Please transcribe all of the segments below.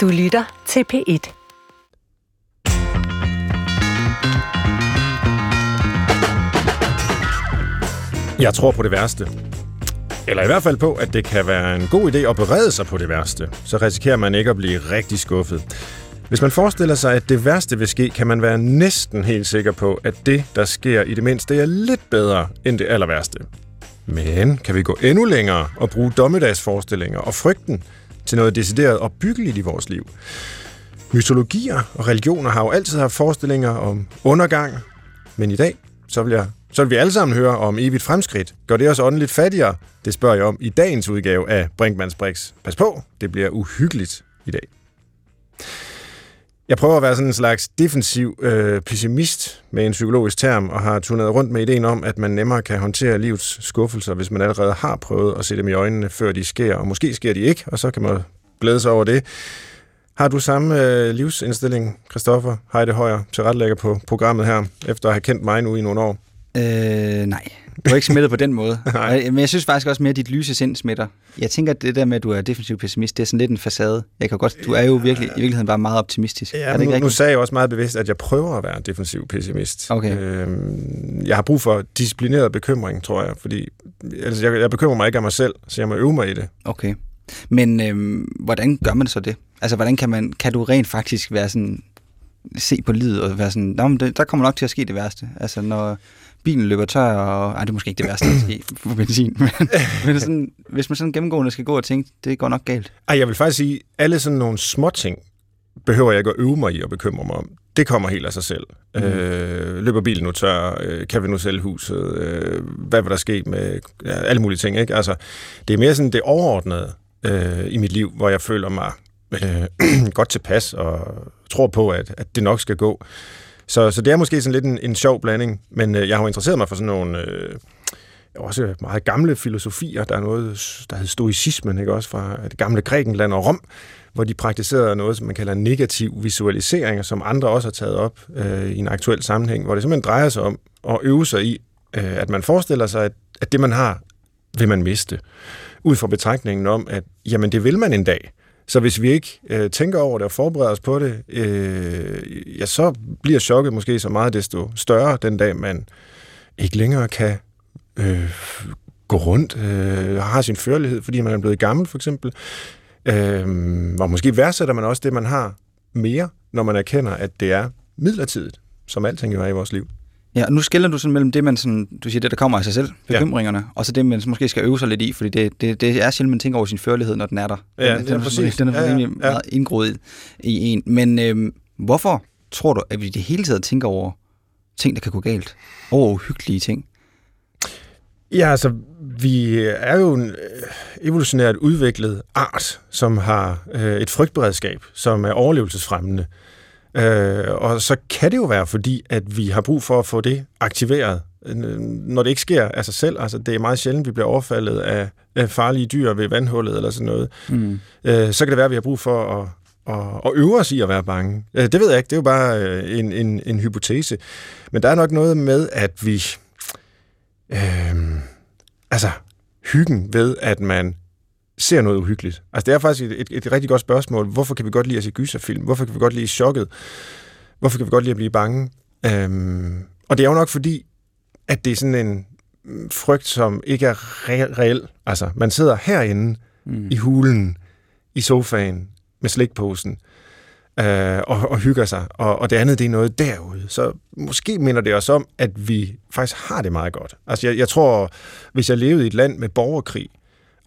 Du lytter til P1. Jeg tror på det værste. Eller i hvert fald på, at det kan være en god idé at berede sig på det værste. Så risikerer man ikke at blive rigtig skuffet. Hvis man forestiller sig, at det værste vil ske, kan man være næsten helt sikker på, at det, der sker i det mindste, er lidt bedre end det aller værste. Men kan vi gå endnu længere og bruge dommedagsforestillinger og frygten til noget decideret opbyggeligt i vores liv? Mytologier og religioner har jo altid haft forestillinger om undergang, men i dag, så vil, jeg, så vil vi alle sammen høre om evigt fremskridt. Gør det os åndeligt fattigere? Det spørger jeg om i dagens udgave af Brinkmanns Brix. Pas på, det bliver uhyggeligt i dag. Jeg prøver at være sådan en slags defensiv øh, pessimist med en psykologisk term, og har turneret rundt med ideen om, at man nemmere kan håndtere livets skuffelser, hvis man allerede har prøvet at se dem i øjnene, før de sker, og måske sker de ikke, og så kan man glæde sig over det. Har du samme øh, livsindstilling, Christoffer Heide Højer, tilrettelægger på programmet her, efter at have kendt mig nu i nogle år? Øh, nej. Du er ikke smittet på den måde. Nej. Men jeg synes faktisk også mere, at dit lyse sind smitter. Jeg tænker, at det der med, at du er defensiv pessimist, det er sådan lidt en facade. Jeg kan godt, du er jo virkelig, i virkeligheden bare meget optimistisk. Ja, er det nu, ikke nu rigtigt? sagde jeg også meget bevidst, at jeg prøver at være en defensiv pessimist. Okay. Øhm, jeg har brug for disciplineret bekymring, tror jeg, fordi altså, jeg, jeg bekymrer mig ikke af mig selv, så jeg må øve mig i det. Okay. Men øhm, hvordan gør man så det? Altså, hvordan kan, man, kan du rent faktisk være sådan, se på livet og være sådan, Nå, men det, der kommer nok til at ske det værste. Altså, når bilen løber tør, og... Ej, det er måske ikke det værste, der skal ske for benzin, men, men sådan, hvis man sådan gennemgående skal gå og tænke, det går nok galt. Ej, jeg vil faktisk sige, alle sådan nogle små ting behøver jeg ikke at øve mig i og bekymre mig om. Det kommer helt af sig selv. Mm. Øh, løber bilen nu tør? Øh, kan vi nu sælge huset? Øh, hvad vil der ske med ja, alle mulige ting? Ikke? Altså, det er mere sådan det overordnede øh, i mit liv, hvor jeg føler mig øh, godt tilpas og tror på, at, at det nok skal gå. Så, så det er måske sådan lidt en, en sjov blanding, men øh, jeg har jo interesseret mig for sådan nogle... Øh, også meget gamle filosofier. Der er noget, der hedder stoicismen, ikke? også fra det gamle Grækenland og Rom, hvor de praktiserede noget, som man kalder negativ visualisering, som andre også har taget op øh, i en aktuel sammenhæng, hvor det simpelthen drejer sig om at øve sig i, øh, at man forestiller sig, at, at det man har, vil man miste. Ud fra betragtningen om, at jamen det vil man en dag. Så hvis vi ikke øh, tænker over det og forbereder os på det, øh, ja, så bliver chokket måske så meget desto større den dag, man ikke længere kan øh, gå rundt, øh, har sin førlighed, fordi man er blevet gammel for eksempel. Øh, og måske værdsætter man også det, man har mere, når man erkender, at det er midlertidigt, som alting jo er i vores liv. Ja, og nu skiller du sådan mellem det, man sådan, du siger, det der kommer af sig selv, bekymringerne, ja. og så det, man måske skal øve sig lidt i, fordi det, det, det er sjældent, man tænker over sin førlighed, når den er der. Ja, den, ja, den, præcis. Den er Ja, ja, meget indgroet i en. Men øhm, hvorfor tror du, at vi det hele taget tænker over ting, der kan gå galt? Over uhyggelige ting? Ja, altså, vi er jo en øh, evolutionært udviklet art, som har øh, et frygtberedskab, som er overlevelsesfremmende. Øh, og så kan det jo være, fordi at vi har brug for at få det aktiveret, øh, når det ikke sker af sig selv. Altså, det er meget sjældent, vi bliver overfaldet af, af farlige dyr ved vandhullet eller sådan noget. Mm. Øh, så kan det være, at vi har brug for at, at, at øve os i at være bange. Øh, det ved jeg ikke, det er jo bare øh, en, en, en hypotese. Men der er nok noget med, at vi... Øh, altså, hyggen ved, at man ser noget uhyggeligt. Altså, det er faktisk et, et, et rigtig godt spørgsmål. Hvorfor kan vi godt lide at se gyserfilm? Hvorfor kan vi godt lide chokket? Hvorfor kan vi godt lide at blive bange? Øhm, og det er jo nok fordi, at det er sådan en mm, frygt, som ikke er re- reel. Altså, man sidder herinde mm. i hulen, i sofaen, med slikposen, øh, og, og hygger sig. Og, og det andet, det er noget derude. Så måske minder det os om, at vi faktisk har det meget godt. Altså, jeg, jeg tror, hvis jeg levede i et land med borgerkrig,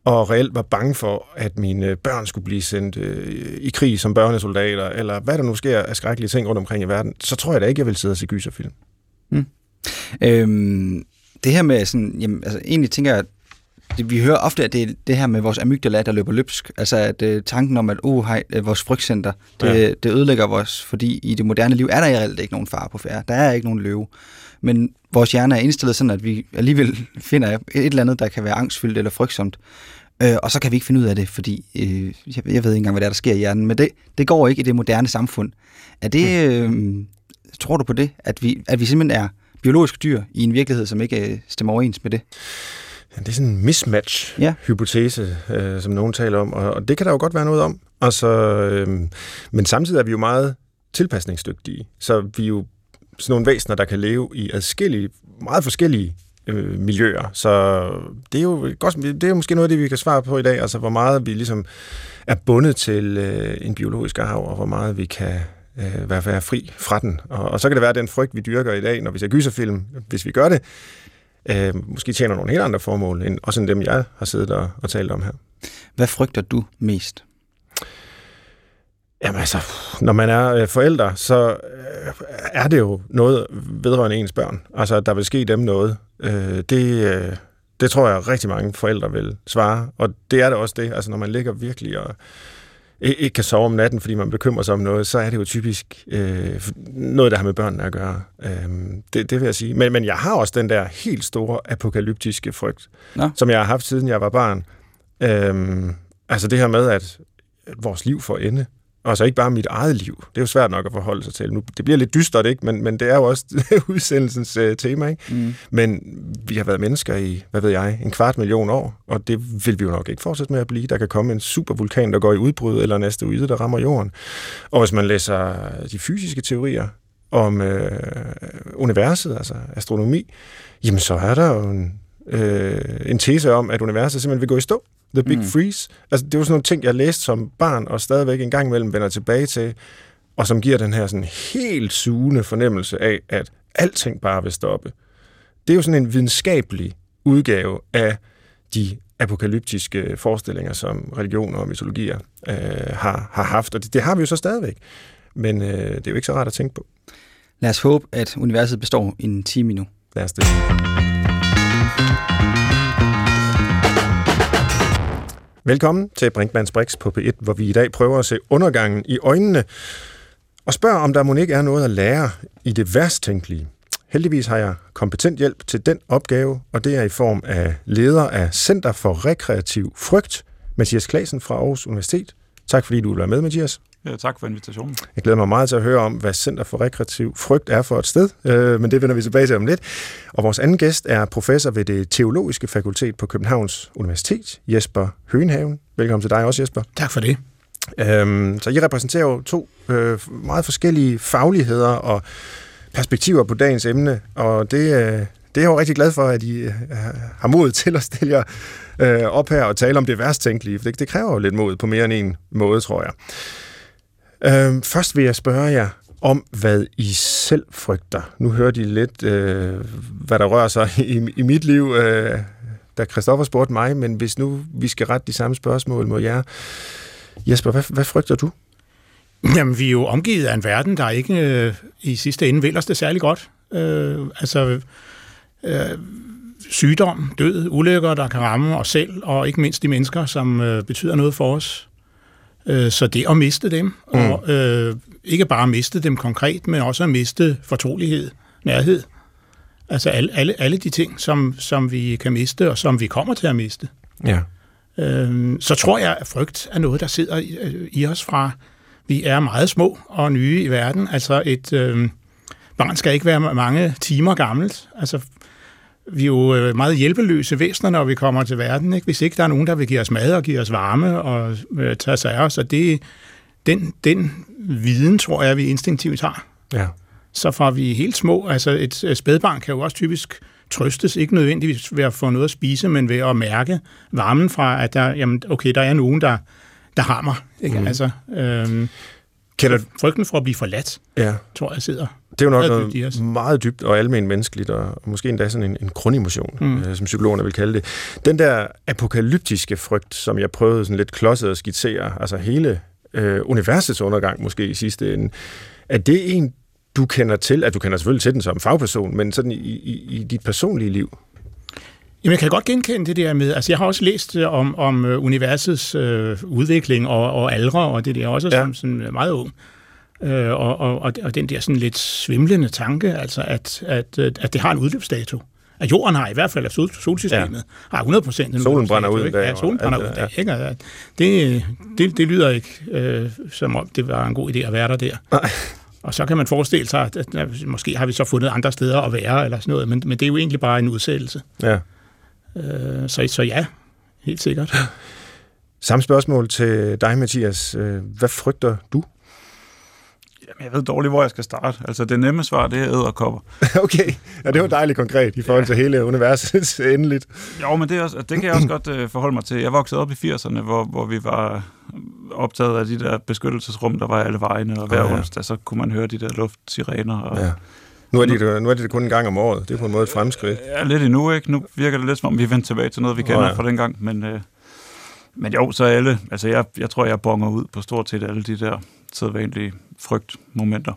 og reelt var bange for, at mine børn skulle blive sendt øh, i krig som børnesoldater, eller hvad der nu sker af skrækkelige ting rundt omkring i verden, så tror jeg da ikke, jeg vil sidde og se gyserfilm. Øhm, det her med sådan, jamen, altså egentlig tænker jeg, at det, vi hører ofte, at det er det her med vores amygdala, der løber løbsk. Altså at øh, tanken om, at uh, hej, øh, vores frygtcenter, det, Ja. det ødelægger os, fordi i det moderne liv er der reelt ikke nogen far på færre. Der er ikke nogen løve. Men vores hjerne er indstillet sådan, at vi alligevel finder et eller andet, der kan være angstfyldt eller frygtsomt. Øh, og så kan vi ikke finde ud af det, fordi øh, jeg, jeg ved ikke engang, hvad der, er, der sker i hjernen. Men det, det går ikke i det moderne samfund. Er det, øh, tror du på det, at vi, at vi simpelthen er biologiske dyr i en virkelighed, som ikke øh, stemmer overens med det? Ja, det er sådan en mismatch-hypotese, øh, som nogen taler om, og, og det kan der jo godt være noget om. Altså, øh, men samtidig er vi jo meget tilpasningsdygtige. Så vi er jo sådan nogle væsener, der kan leve i adskillige, meget forskellige øh, miljøer. Så det er jo godt, det er måske noget af det, vi kan svare på i dag, altså hvor meget vi ligesom er bundet til øh, en biologisk arv, og hvor meget vi kan øh, være, være fri fra den. Og, og så kan det være den frygt, vi dyrker i dag, når vi ser gyserfilm, hvis vi gør det, øh, måske tjener nogle helt andre formål, end, også end dem, jeg har siddet og, og talt om her. Hvad frygter du mest? Jamen altså, når man er øh, forældre, så øh, er det jo noget vedrørende ens børn. Altså, der vil ske dem noget. Øh, det, øh, det tror jeg rigtig mange forældre vil svare, og det er det også det. Altså, når man ligger virkelig og ikke kan sove om natten, fordi man bekymrer sig om noget, så er det jo typisk øh, noget, der har med børnene at gøre. Øh, det, det vil jeg sige. Men, men jeg har også den der helt store apokalyptiske frygt, Nå. som jeg har haft siden jeg var barn. Øh, altså det her med, at vores liv får ende. Og så ikke bare mit eget liv. Det er jo svært nok at forholde sig til. Nu, det bliver lidt dystert, ikke? Men, men det er jo også udsendelsens uh, tema. Ikke? Mm. Men vi har været mennesker i, hvad ved jeg, en kvart million år, og det vil vi jo nok ikke fortsætte med at blive. Der kan komme en supervulkan, der går i udbrud, eller en asteroide, der rammer jorden. Og hvis man læser de fysiske teorier om øh, universet, altså astronomi, jamen så er der jo en, øh, en tese om, at universet simpelthen vil gå i stå. The Big mm. Freeze. Altså, det var sådan nogle ting, jeg læste som barn, og stadigvæk en gang imellem vender tilbage til, og som giver den her sådan helt sugende fornemmelse af, at alting bare vil stoppe. Det er jo sådan en videnskabelig udgave af de apokalyptiske forestillinger, som religioner og mytologier øh, har, har haft, og det, det har vi jo så stadigvæk. Men øh, det er jo ikke så rart at tænke på. Lad os håbe, at universet består i en time nu. Lad os det. Velkommen til Brinkmanns Brix på P1, hvor vi i dag prøver at se undergangen i øjnene og spørger, om der må ikke er noget at lære i det værst tænkelige. Heldigvis har jeg kompetent hjælp til den opgave, og det er i form af leder af Center for Rekreativ Frygt, Mathias Klasen fra Aarhus Universitet. Tak fordi du vil være med, Mathias. Ja, tak for invitationen. Jeg glæder mig meget til at høre om, hvad Center for Rekreativ Frygt er for et sted, øh, men det vender vi tilbage til om lidt. Og vores anden gæst er professor ved det Teologiske Fakultet på Københavns Universitet, Jesper Høenhaven. Velkommen til dig også, Jesper. Tak for det. Øhm, så I repræsenterer jo to øh, meget forskellige fagligheder og perspektiver på dagens emne, og det, øh, det er jeg jo rigtig glad for, at I øh, har mod til at stille jer øh, op her og tale om det værst tænkelige, for det, det kræver jo lidt mod på mere end en måde, tror jeg. Øh, først vil jeg spørge jer om, hvad I selv frygter. Nu hørte I lidt, øh, hvad der rører sig i, i mit liv, øh, da Christoffer spurgte mig, men hvis nu vi skal rette de samme spørgsmål mod jer. Jesper, hvad, hvad frygter du? Jamen, vi er jo omgivet af en verden, der ikke øh, i sidste ende vil os det særlig godt. Øh, altså, øh, sygdom, død, ulykker, der kan ramme os selv, og ikke mindst de mennesker, som øh, betyder noget for os. Øh, så det at miste dem, mm. og øh, ikke bare miste dem konkret, men også at miste fortrolighed, nærhed. Altså alle, alle, alle de ting, som, som vi kan miste, og som vi kommer til at miste. Ja. Øh, så tror jeg, at frygt er noget, der sidder i, i os fra, vi er meget små og nye i verden. Altså et øh, barn skal ikke være mange timer gammelt. Altså vi er jo øh, meget hjælpeløse væsener, når vi kommer til verden. Ikke? Hvis ikke der er nogen, der vil give os mad og give os varme og øh, tage sig af os, og det, den, den viden, tror jeg, vi instinktivt har. Ja. Så fra vi helt små, altså et spædbarn kan jo også typisk trøstes, ikke nødvendigvis ved at få noget at spise, men ved at mærke varmen fra, at der, jamen, okay, der er nogen, der, der har mig. Ikke? Mm. Altså, øhm, Kender... Frygten for at blive forladt, ja. tror jeg sidder det er jo nok noget dybt meget dybt og almen menneskeligt, og måske endda sådan en, en grundemotion, mm. øh, som psykologerne vil kalde det. Den der apokalyptiske frygt, som jeg prøvede sådan lidt klodset at skitsere, altså hele øh, universets undergang måske i sidste ende, er det en, du kender til, at du kender selvfølgelig til den som fagperson, men sådan i, i, i dit personlige liv? Jamen, jeg kan godt genkende det der med, altså jeg har også læst øh, om, om øh, universets øh, udvikling og, og aldre, og det der også ja. som sådan meget ung. Øh, og, og, og den der sådan lidt svimlende tanke, altså at, at, at det har en udløbsdato. At jorden har i hvert fald, at sol, solsystemet ja. har 100 procent Solen brænder ud en dag. Ja, solen brænder ud en dag. Ikke? Det, det, det lyder ikke, øh, som om det var en god idé at være der der. Nej. Og så kan man forestille sig, at, at, at måske har vi så fundet andre steder at være, eller sådan noget, men, men det er jo egentlig bare en udsættelse. Ja. Øh, så, så ja, helt sikkert. Samme spørgsmål til dig, Mathias. Øh, hvad frygter du? Jamen, jeg ved dårligt, hvor jeg skal starte. Altså, det nemme svar, det er æderkopper. okay, ja, det var dejligt konkret i forhold til hele universet endeligt. Jo, men det, er også, det kan jeg også godt uh, forholde mig til. Jeg voksede op i 80'erne, hvor, hvor vi var optaget af de der beskyttelsesrum, der var alle vejene, og hver oh, ja. onsdag, så kunne man høre de der luftsirener. Og, ja. Nu er, det, nu er det kun en gang om året. Det er på en måde et fremskridt. Ja, lidt endnu, ikke? Nu virker det lidt som om, vi vender tilbage til noget, vi kender oh, ja. fra den gang. Men, øh, men jo, så alle... Altså, jeg, jeg tror, jeg bonger ud på stort set alle de der sædvanlige frygtmomenter.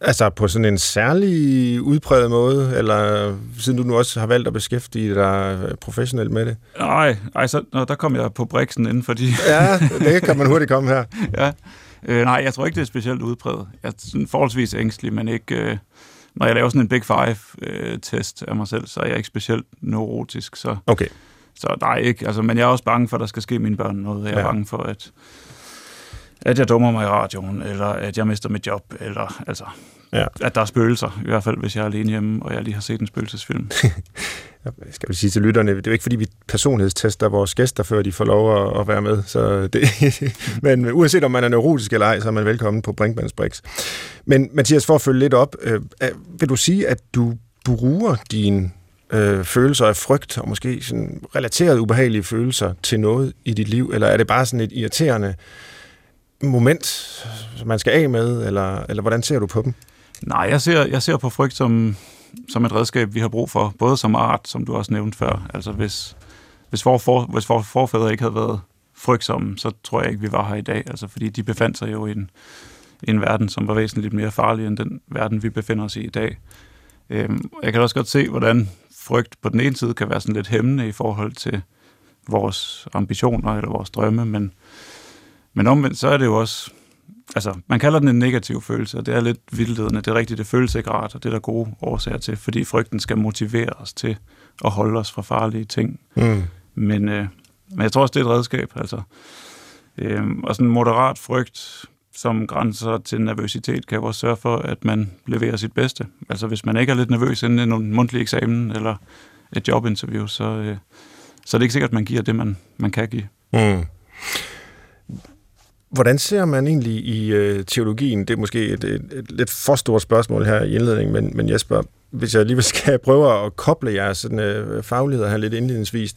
Altså på sådan en særlig udpræget måde, eller siden du nu også har valgt at beskæftige dig professionelt med det? Nej, ej, så, nå, der kom jeg på briksen inden, fordi... ja, det kan man hurtigt komme her. ja, øh, nej, jeg tror ikke, det er specielt udpræget. Jeg er sådan forholdsvis ængstelig, men ikke... Øh, når jeg laver sådan en Big Five-test øh, af mig selv, så er jeg ikke specielt neurotisk. Så, okay. Så nej, ikke. Altså, men jeg er også bange for, at der skal ske mine børn noget. Jeg er ja. bange for, at at jeg dummer mig i radioen, eller at jeg mister mit job, eller altså, ja. at der er spøgelser, i hvert fald hvis jeg er alene hjemme, og jeg lige har set en spøgelsesfilm. jeg skal vi sige til lytterne, det er jo ikke fordi, vi personlighedstester vores gæster, før de får lov at, at være med. Så det, men uanset om man er neurotisk eller ej, så er man velkommen på Brinkmanns Brix. Men Mathias, for at følge lidt op, øh, vil du sige, at du bruger dine øh, følelser af frygt, og måske sådan relaterede ubehagelige følelser til noget i dit liv, eller er det bare sådan et irriterende moment, som man skal af med, eller, eller hvordan ser du på dem? Nej, jeg ser, jeg ser på frygt som, som et redskab, vi har brug for, både som art, som du også nævnte før. Altså hvis, hvis, vores for, hvis vores forfædre ikke havde været frygtsomme, så tror jeg ikke, vi var her i dag. Altså fordi de befandt sig jo i en, i en verden, som var væsentligt mere farlig end den verden, vi befinder os i i dag. Øhm, jeg kan også godt se, hvordan frygt på den ene side kan være sådan lidt hæmmende i forhold til vores ambitioner eller vores drømme, men men omvendt, så er det jo også... Altså, man kalder den en negativ følelse, og det er lidt vildledende. Det er rigtigt, det føles ikke rart, og det er der gode årsager til, fordi frygten skal motivere os til at holde os fra farlige ting. Mm. Men, øh, men jeg tror også, det er et redskab. Altså. Øh, og sådan en moderat frygt, som grænser til nervøsitet, kan jo også sørge for, at man leverer sit bedste. Altså hvis man ikke er lidt nervøs inden en mundtlig eksamen eller et jobinterview, så, øh, så er det ikke sikkert, at man giver det, man, man kan give. Mm. Hvordan ser man egentlig i øh, teologien, det er måske et, et, et lidt for stort spørgsmål her i indledningen, men, men Jesper, hvis jeg alligevel skal prøve at koble jeres sådan, øh, fagligheder her lidt indledningsvis,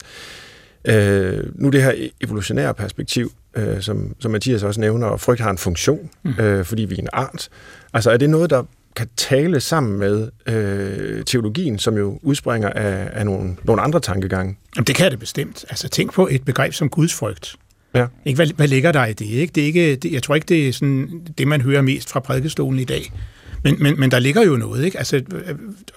øh, nu det her evolutionære perspektiv, øh, som, som Mathias også nævner, og frygt har en funktion, mm. øh, fordi vi er en art. Altså er det noget, der kan tale sammen med øh, teologien, som jo udspringer af, af nogle, nogle andre tankegange? Jamen, det kan det bestemt. Altså tænk på et begreb som gudsfrygt. Ja. Ikke, hvad, hvad ligger der i det? Ikke? det, er ikke, det jeg tror ikke, det er sådan, det, man hører mest fra prædikestolen i dag. Men, men, men der ligger jo noget. Ikke? Altså, øh,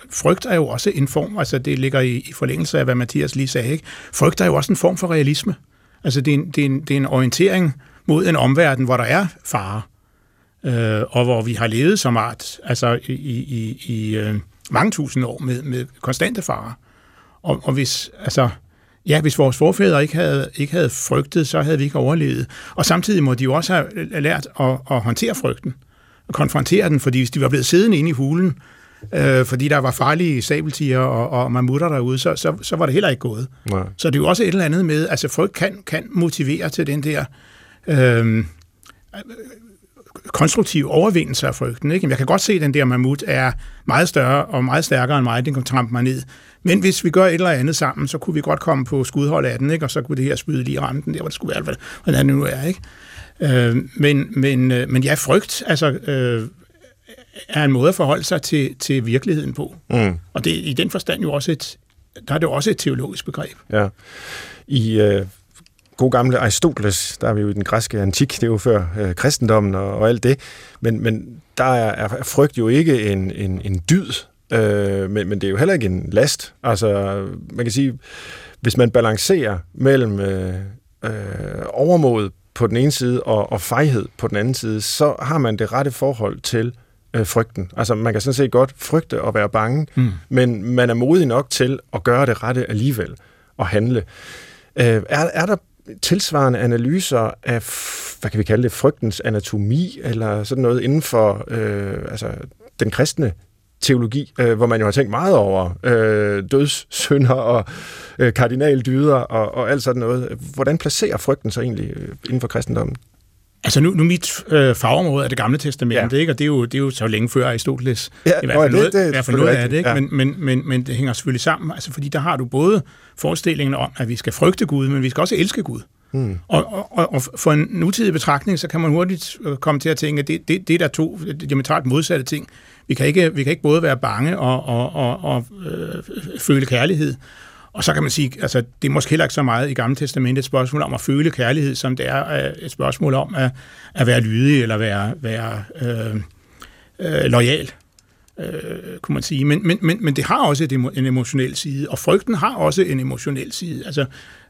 frygt er jo også en form, altså det ligger i, i forlængelse af, hvad Mathias lige sagde. Ikke? Frygt er jo også en form for realisme. Altså det er en, det er en, det er en orientering mod en omverden, hvor der er fare, øh, og hvor vi har levet som art, altså i, i, i øh, mange tusind år med, med konstante farer. Og, og hvis, altså, Ja, hvis vores forfædre ikke havde, ikke havde frygtet, så havde vi ikke overlevet. Og samtidig må de jo også have lært at, at håndtere frygten, og konfrontere den, fordi hvis de var blevet siddende inde i hulen, øh, fordi der var farlige sabeltiger og, og mammutter derude, så, så, så var det heller ikke gået. Nej. Så det er jo også et eller andet med, altså frygt kan, kan motivere til den der øh, konstruktiv overvindelse af frygten. Ikke? Jeg kan godt se, at den der mammut er meget større og meget stærkere end mig. Den kan trampe mig ned. Men hvis vi gør et eller andet sammen, så kunne vi godt komme på skudhold af den, ikke? og så kunne det her spyde lige ramme den der, hvor det skulle være, hvordan det nu er. Ikke? Øh, men, men, øh, men ja, frygt altså, øh, er en måde at forholde sig til, til virkeligheden på. Mm. Og det i den forstand jo også et, der er det også et teologisk begreb. Ja. I øh, god gamle Aristoteles, der er vi jo i den græske antik, det er jo før øh, kristendommen og, og alt det, men, men der er, er frygt jo ikke en, en, en dyd, øh, men, men det er jo heller ikke en last. Altså, man kan sige, hvis man balancerer mellem øh, øh, overmod på den ene side og, og fejhed på den anden side, så har man det rette forhold til øh, frygten. Altså, man kan sådan set godt frygte og være bange, mm. men man er modig nok til at gøre det rette alligevel og handle. Øh, er, er der tilsvarende analyser af, hvad kan vi kalde det, frygtens anatomi, eller sådan noget inden for øh, altså, den kristne teologi, øh, hvor man jo har tænkt meget over øh, dødssynder og øh, kardinaldyder og, og alt sådan noget. Hvordan placerer frygten sig egentlig øh, inden for kristendommen? Altså nu, nu mit øh, fagområde er det gamle testament, ja. ikke? og det er, jo, det er jo så længe før Aristoteles. Ja, I hvert fald det, noget, det, i hvert fald noget af det, ikke? Ja. Men, men, men, men det hænger selvfølgelig sammen, altså, fordi der har du både forestillingen om, at vi skal frygte Gud, men vi skal også elske Gud. Og, og, og, og for en nutidig betragtning, så kan man hurtigt øh, komme til at tænke, at det, det, det er der to diametralt modsatte ting. Vi kan ikke, vi kan ikke både være bange og, og, og, og øh, føle kærlighed. Og så kan man sige, altså det er måske heller ikke så meget i Gamle Testamentet et spørgsmål om at føle kærlighed, som det er øh, et spørgsmål om at, at være lydig eller være, være øh, øh, lojal, øh, kunne man sige. Men, men, men, men det har også et, en emotionel side, og frygten har også en emotionel side. Altså,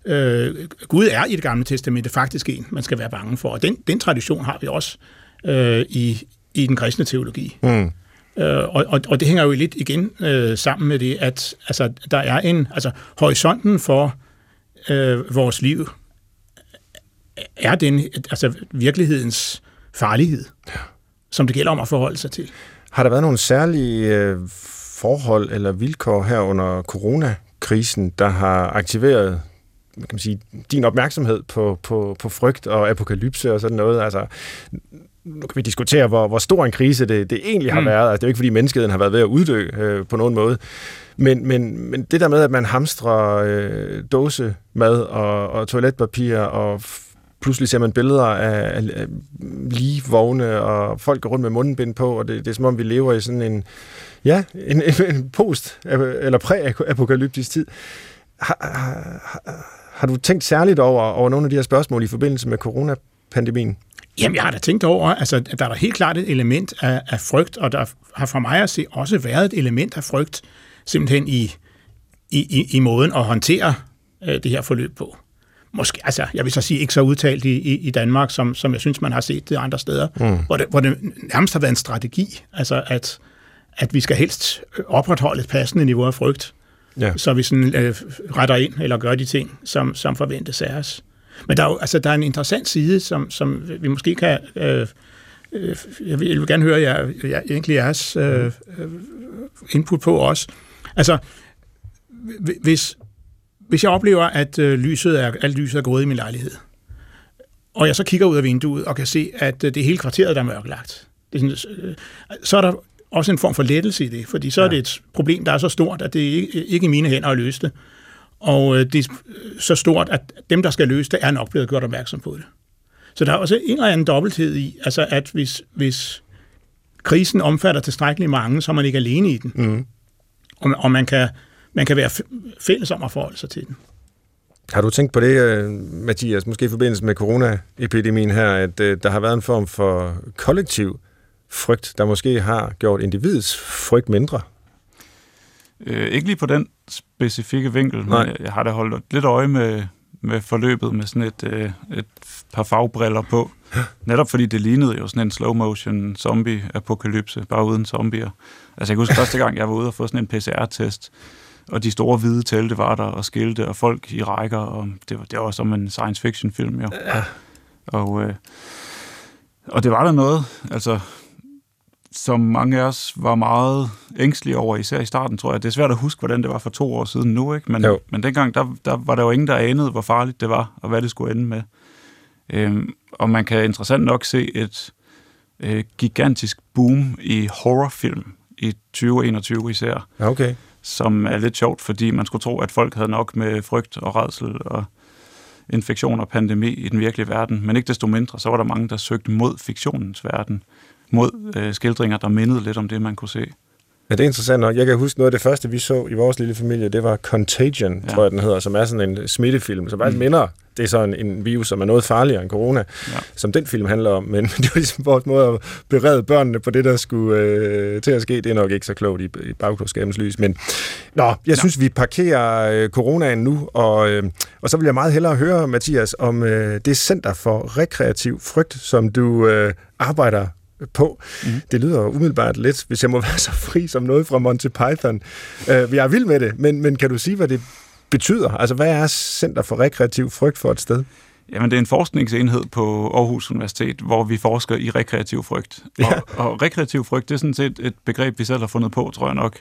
øh, Gud er i det gamle testamente faktisk en, man skal være bange for, og den, den tradition har vi også øh, i, i den kristne teologi. Mm. Øh, og, og, og det hænger jo lidt igen øh, sammen med det, at altså, der er en, altså horisonten for øh, vores liv er den, altså virkelighedens farlighed, som det gælder om at forholde sig til. Har der været nogle særlige øh, forhold eller vilkår her under coronakrisen, der har aktiveret kan man sige, din opmærksomhed på, på, på frygt og apokalypse og sådan noget? Altså, nu kan vi diskutere, hvor, hvor stor en krise det, det egentlig har mm. været. Altså, det er jo ikke, fordi menneskeheden har været ved at uddø øh, på nogen måde. Men, men, men det der med, at man hamstrer øh, dåsemad og, og toiletpapir, og pludselig ser man billeder af, af, lige vogne, og folk går rundt med mundbind på, og det, det er som om, vi lever i sådan en, ja, en, en post- eller præ-apokalyptisk tid. Har, har, har du tænkt særligt over, over nogle af de her spørgsmål i forbindelse med coronapandemien? Jamen, jeg har da tænkt over, altså, at der er da helt klart et element af, af frygt, og der har for mig at se også været et element af frygt, simpelthen i, i, i, i måden at håndtere øh, det her forløb på. Måske, altså, jeg vil så sige, ikke så udtalt i, i, i Danmark, som, som jeg synes, man har set det andre steder, mm. hvor, det, hvor det nærmest har været en strategi, altså at, at vi skal helst opretholde et passende niveau af frygt, ja. så vi sådan, øh, retter ind eller gør de ting, som, som forventes af os. Men der er jo altså, der er en interessant side, som, som vi måske kan... Øh, øh, jeg, vil, jeg vil gerne høre jer, jer, egentlig jeres øh, input på også. Altså, hvis, hvis jeg oplever, at øh, lyset er, alt lyset er gået i min lejlighed, og jeg så kigger ud af vinduet og kan se, at øh, det hele kvarteret, der er mørklagt, det er sådan, øh, så er der også en form for lettelse i det, fordi så ja. er det et problem, der er så stort, at det ikke, ikke i mine hænder at løse det. Og øh, det er så stort, at dem, der skal løse det, er nok blevet gjort opmærksom på det. Så der er også en eller anden dobbelthed i, altså at hvis, hvis krisen omfatter tilstrækkeligt mange, så er man ikke alene i den. Mm. Og, og man, kan, man kan være fælles om at forholde sig til den. Har du tænkt på det, øh, Mathias, måske i forbindelse med coronaepidemien her, at øh, der har været en form for kollektiv frygt, der måske har gjort individets frygt mindre? Øh, ikke lige på den specifikke vinkel, Nej. men jeg, jeg har da holdt lidt øje med, med forløbet med sådan et, øh, et par fagbriller på. Netop fordi det lignede jo sådan en slow motion zombie-apokalypse, bare uden zombier. Altså jeg kan huske første gang, jeg var ude og få sådan en PCR-test, og de store hvide telte var der, og skilte, og folk i rækker, og det var, det var som en science fiction film jo. Ja. Og, øh, og det var der noget, altså som mange af os var meget ængstelige over, især i starten, tror jeg. Det er svært at huske, hvordan det var for to år siden nu, ikke? Men, jo. men dengang, der, der var der jo ingen, der anede, hvor farligt det var, og hvad det skulle ende med. Øhm, og man kan interessant nok se et øh, gigantisk boom i horrorfilm i 2021 især. Okay. Som er lidt sjovt, fordi man skulle tro, at folk havde nok med frygt og redsel og infektion og pandemi i den virkelige verden. Men ikke desto mindre, så var der mange, der søgte mod fiktionens verden mod øh, skildringer, der mindede lidt om det, man kunne se. Ja, det er interessant nok. Jeg kan huske noget af det første, vi så i vores lille familie, det var Contagion, ja. tror jeg, den hedder, som er sådan en smittefilm, som faktisk mm. minder, det er sådan en virus, som er noget farligere end corona, ja. som den film handler om, men det var ligesom vores måde at berede børnene på det, der skulle øh, til at ske. Det er nok ikke så klogt i, i bagklodskabens lys, men nå, jeg ja. synes, vi parkerer øh, coronaen nu, og, øh, og så vil jeg meget hellere høre, Mathias, om øh, det Center for Rekreativ Frygt, som du øh, arbejder på. Mm. Det lyder umiddelbart lidt, hvis jeg må være så fri som noget fra Monty Python. Uh, jeg er vild med det, men, men kan du sige, hvad det betyder? Altså, hvad er Center for Rekreativ Frygt for et sted? Jamen, det er en forskningsenhed på Aarhus Universitet, hvor vi forsker i rekreativ frygt. Ja. Og, og rekreativ frygt, det er sådan set et begreb, vi selv har fundet på, tror jeg nok,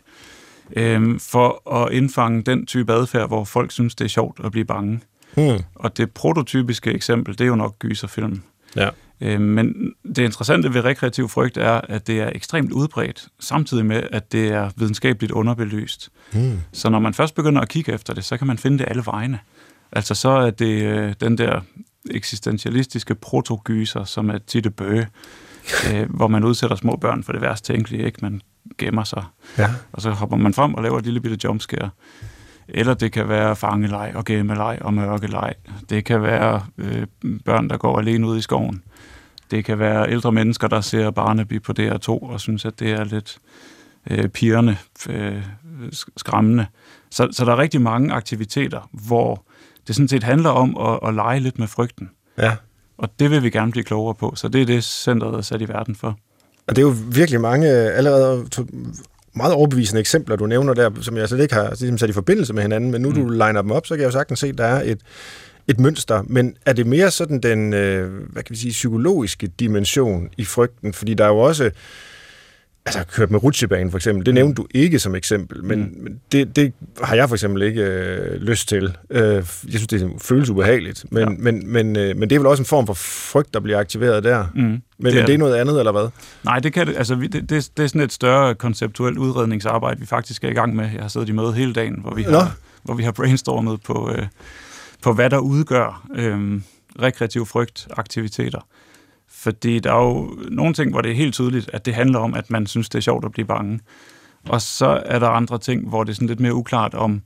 øhm, for at indfange den type adfærd, hvor folk synes, det er sjovt at blive bange. Hmm. Og det prototypiske eksempel, det er jo nok gyserfilm. Ja. Øh, men det interessante ved rekreativ frygt er, at det er ekstremt udbredt, samtidig med, at det er videnskabeligt underbelyst. Hmm. Så når man først begynder at kigge efter det, så kan man finde det alle vegne. Altså så er det øh, den der eksistentialistiske protogyser, som er Titte Bøge, øh, hvor man udsætter små børn for det værste tænkelige, ikke? Man gemmer sig, Ja. og så hopper man frem og laver et lille bitte jumpscare. Eller det kan være fangeleg og gemmeleg og mørkeleg. Det kan være øh, børn, der går alene ud i skoven. Det kan være ældre mennesker, der ser Barnaby på DR2 og synes, at det er lidt øh, pirrende, øh, sk- skræmmende. Så, så der er rigtig mange aktiviteter, hvor det sådan set handler om at, at lege lidt med frygten. ja. Og det vil vi gerne blive klogere på, så det er det, centret er sat i verden for. Og det er jo virkelig mange øh, allerede meget overbevisende eksempler, du nævner der, som jeg slet ikke har ligesom sat i forbindelse med hinanden, men nu mm. du liner dem op, så kan jeg jo sagtens se, at der er et, et mønster. Men er det mere sådan den, øh, hvad kan vi sige, psykologiske dimension i frygten? Fordi der er jo også, altså kørt med rutsjebanen for eksempel, det nævnte du ikke som eksempel, men, mm. men det, det har jeg for eksempel ikke øh, lyst til. Øh, jeg synes, det føles ubehageligt, men, Ja. men, men, øh, men det er vel også en form for frygt, der bliver aktiveret der. Mm. Men det er, men det er noget andet, eller hvad? Nej, det, kan altså, vi- det, det, det er sådan et større konceptuelt udredningsarbejde, vi faktisk er i gang med. Jeg har siddet i møde hele dagen, hvor vi Nå. har, hvor vi har brainstormet på, øh, på hvad der udgør øh, rekreativ frygt aktiviteter. Fordi der er jo nogle ting, hvor det er helt tydeligt, at det handler om, at man synes, det er sjovt at blive bange. Og så er der andre ting, hvor det er sådan lidt mere uklart om,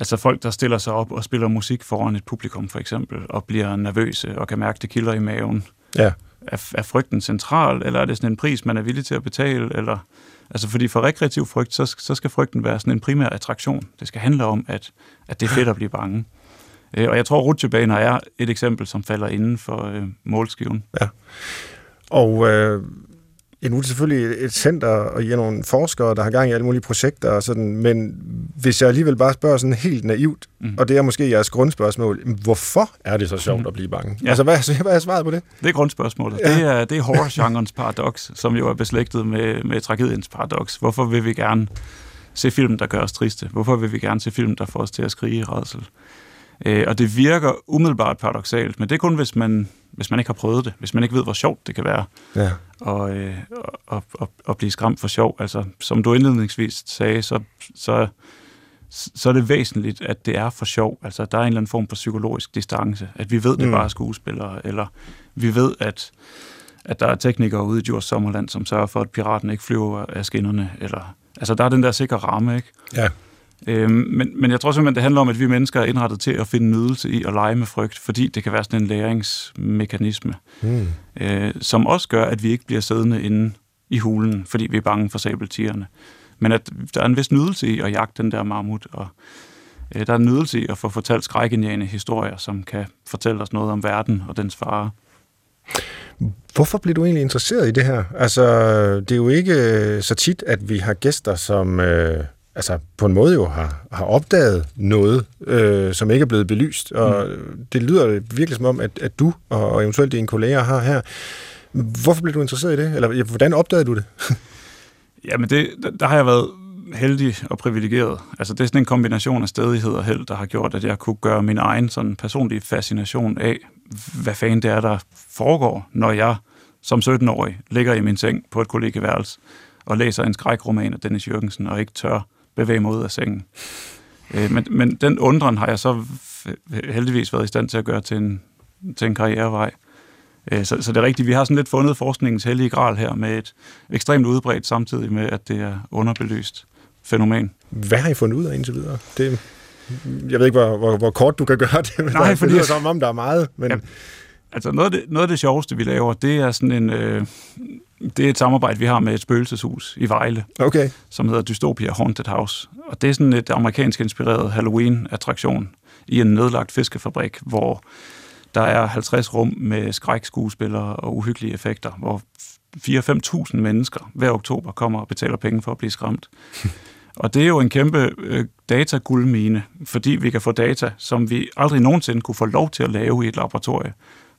altså folk, der stiller sig op og spiller musik foran et publikum for eksempel, og bliver nervøse og kan mærke, det kilder i maven. Ja. Er, er frygten central, eller er det sådan en pris, man er villig til at betale? Eller, altså fordi for rekreativ frygt, så, så skal frygten være sådan en primær attraktion. Det skal handle om, at, at det er fedt at blive bange. Øh, Og jeg tror, rutsjebaner er et eksempel, som falder inden for øh, målskiven. Og øh, ja, nu er det selvfølgelig et- center, og I er nogle forskere, der har gang i alle mulige projekter og sådan, men hvis jeg alligevel bare spørger sådan helt naivt, mm. og det er måske jeres grundspørgsmål, hvorfor er det så sjovt Mhm. at blive bange? Ja. Ja. Altså, hvad, hvad er svaret på det? Det er grundspørgsmålet. Ja. Ja. Det er, det er horror-genrens paradoks, som jo er beslægtet med, med tragediens paradoks. Hvorfor vil vi gerne se film, der gør os triste? Hvorfor vil vi gerne se film, der får os til at skrige i redsel? Øh, og det virker umiddelbart paradoxalt, men det er kun, hvis man, hvis man ikke har prøvet det. Hvis man ikke ved, hvor sjovt det kan være Ja. og, øh, og, og, og blive skræmt for sjov. Altså, som du indledningsvis sagde, så, så, så er det væsentligt, at det er for sjov. Altså, der er en eller anden form for psykologisk distance. At vi ved, det Mm. bare er skuespillere, eller vi ved, at, at der er teknikere ude i Djurs Sommerland, som sørger for, at piraten ikke flyver af skinnerne. Eller, altså, der er den der sikre ramme, ikke? Ja. Øhm, men, men jeg tror simpelthen, det handler om, at vi mennesker er indrettet til at finde nydelse i at lege med frygt, fordi det kan være sådan en læringsmekanisme Mm. øh, som også gør, at vi ikke bliver siddende inde i hulen, fordi vi er bange for sabeltigerne. Men at der er en vis nydelse i at jagte den der mammut, og øh, der er en nydelse i at få fortalt skrækindjagende historier, som kan fortælle os noget om verden og dens fare. Hvorfor blev du egentlig interesseret i det her? Altså, det er jo ikke øh, så tit, at vi har gæster, som øh, altså, på en måde jo har, har opdaget noget, øh, som ikke er blevet belyst. Og mm. det lyder virkelig som om, at, at du og, og eventuelt dine kolleger har her. Hvorfor blev du interesseret i det? Eller hvordan opdagede du det? Jamen, det, der, der har jeg været heldig og privilegeret. Altså, det er sådan en kombination af stedighed og held, der har gjort, at jeg kunne gøre min egen sådan personlige fascination af, hvad fanden det er, der foregår, når jeg som 17-årig ligger i min seng på et kollegeværelse og læser en skrækroman af Dennis Jørgensen og ikke tør bevæge mig ud af sengen. Øh, men, men den undren har jeg så heldigvis været i stand til at gøre til en, til en karrierevej. Øh, Så, så det er rigtigt, vi har sådan lidt fundet forskningens hellige gral her med et ekstremt udbredt samtidig med, at det er underbelyst fænomen. Hvad har I fundet ud af indtil videre? Det, jeg ved ikke, hvor, hvor, hvor kort du kan gøre det, men Nej, det fordi- lyder som om, der er meget. Men, Ja. Altså noget af, det, noget af det sjoveste, vi laver, det er sådan en... Øh, det er et samarbejde, vi har med et spøgelseshus i Vejle, Okay. som hedder Dystopia Haunted House. Og det er sådan et amerikansk inspireret Halloween-attraktion i en nedlagt fiskefabrik, hvor der er 50 rum med skrækskuespillere og uhyggelige effekter, hvor 4-5.000 mennesker hver oktober kommer og betaler penge for at blive skræmt. Og det er jo en kæmpe øh, dataguldmine, fordi vi kan få data, som vi aldrig nogensinde kunne få lov til at lave i et laboratorie,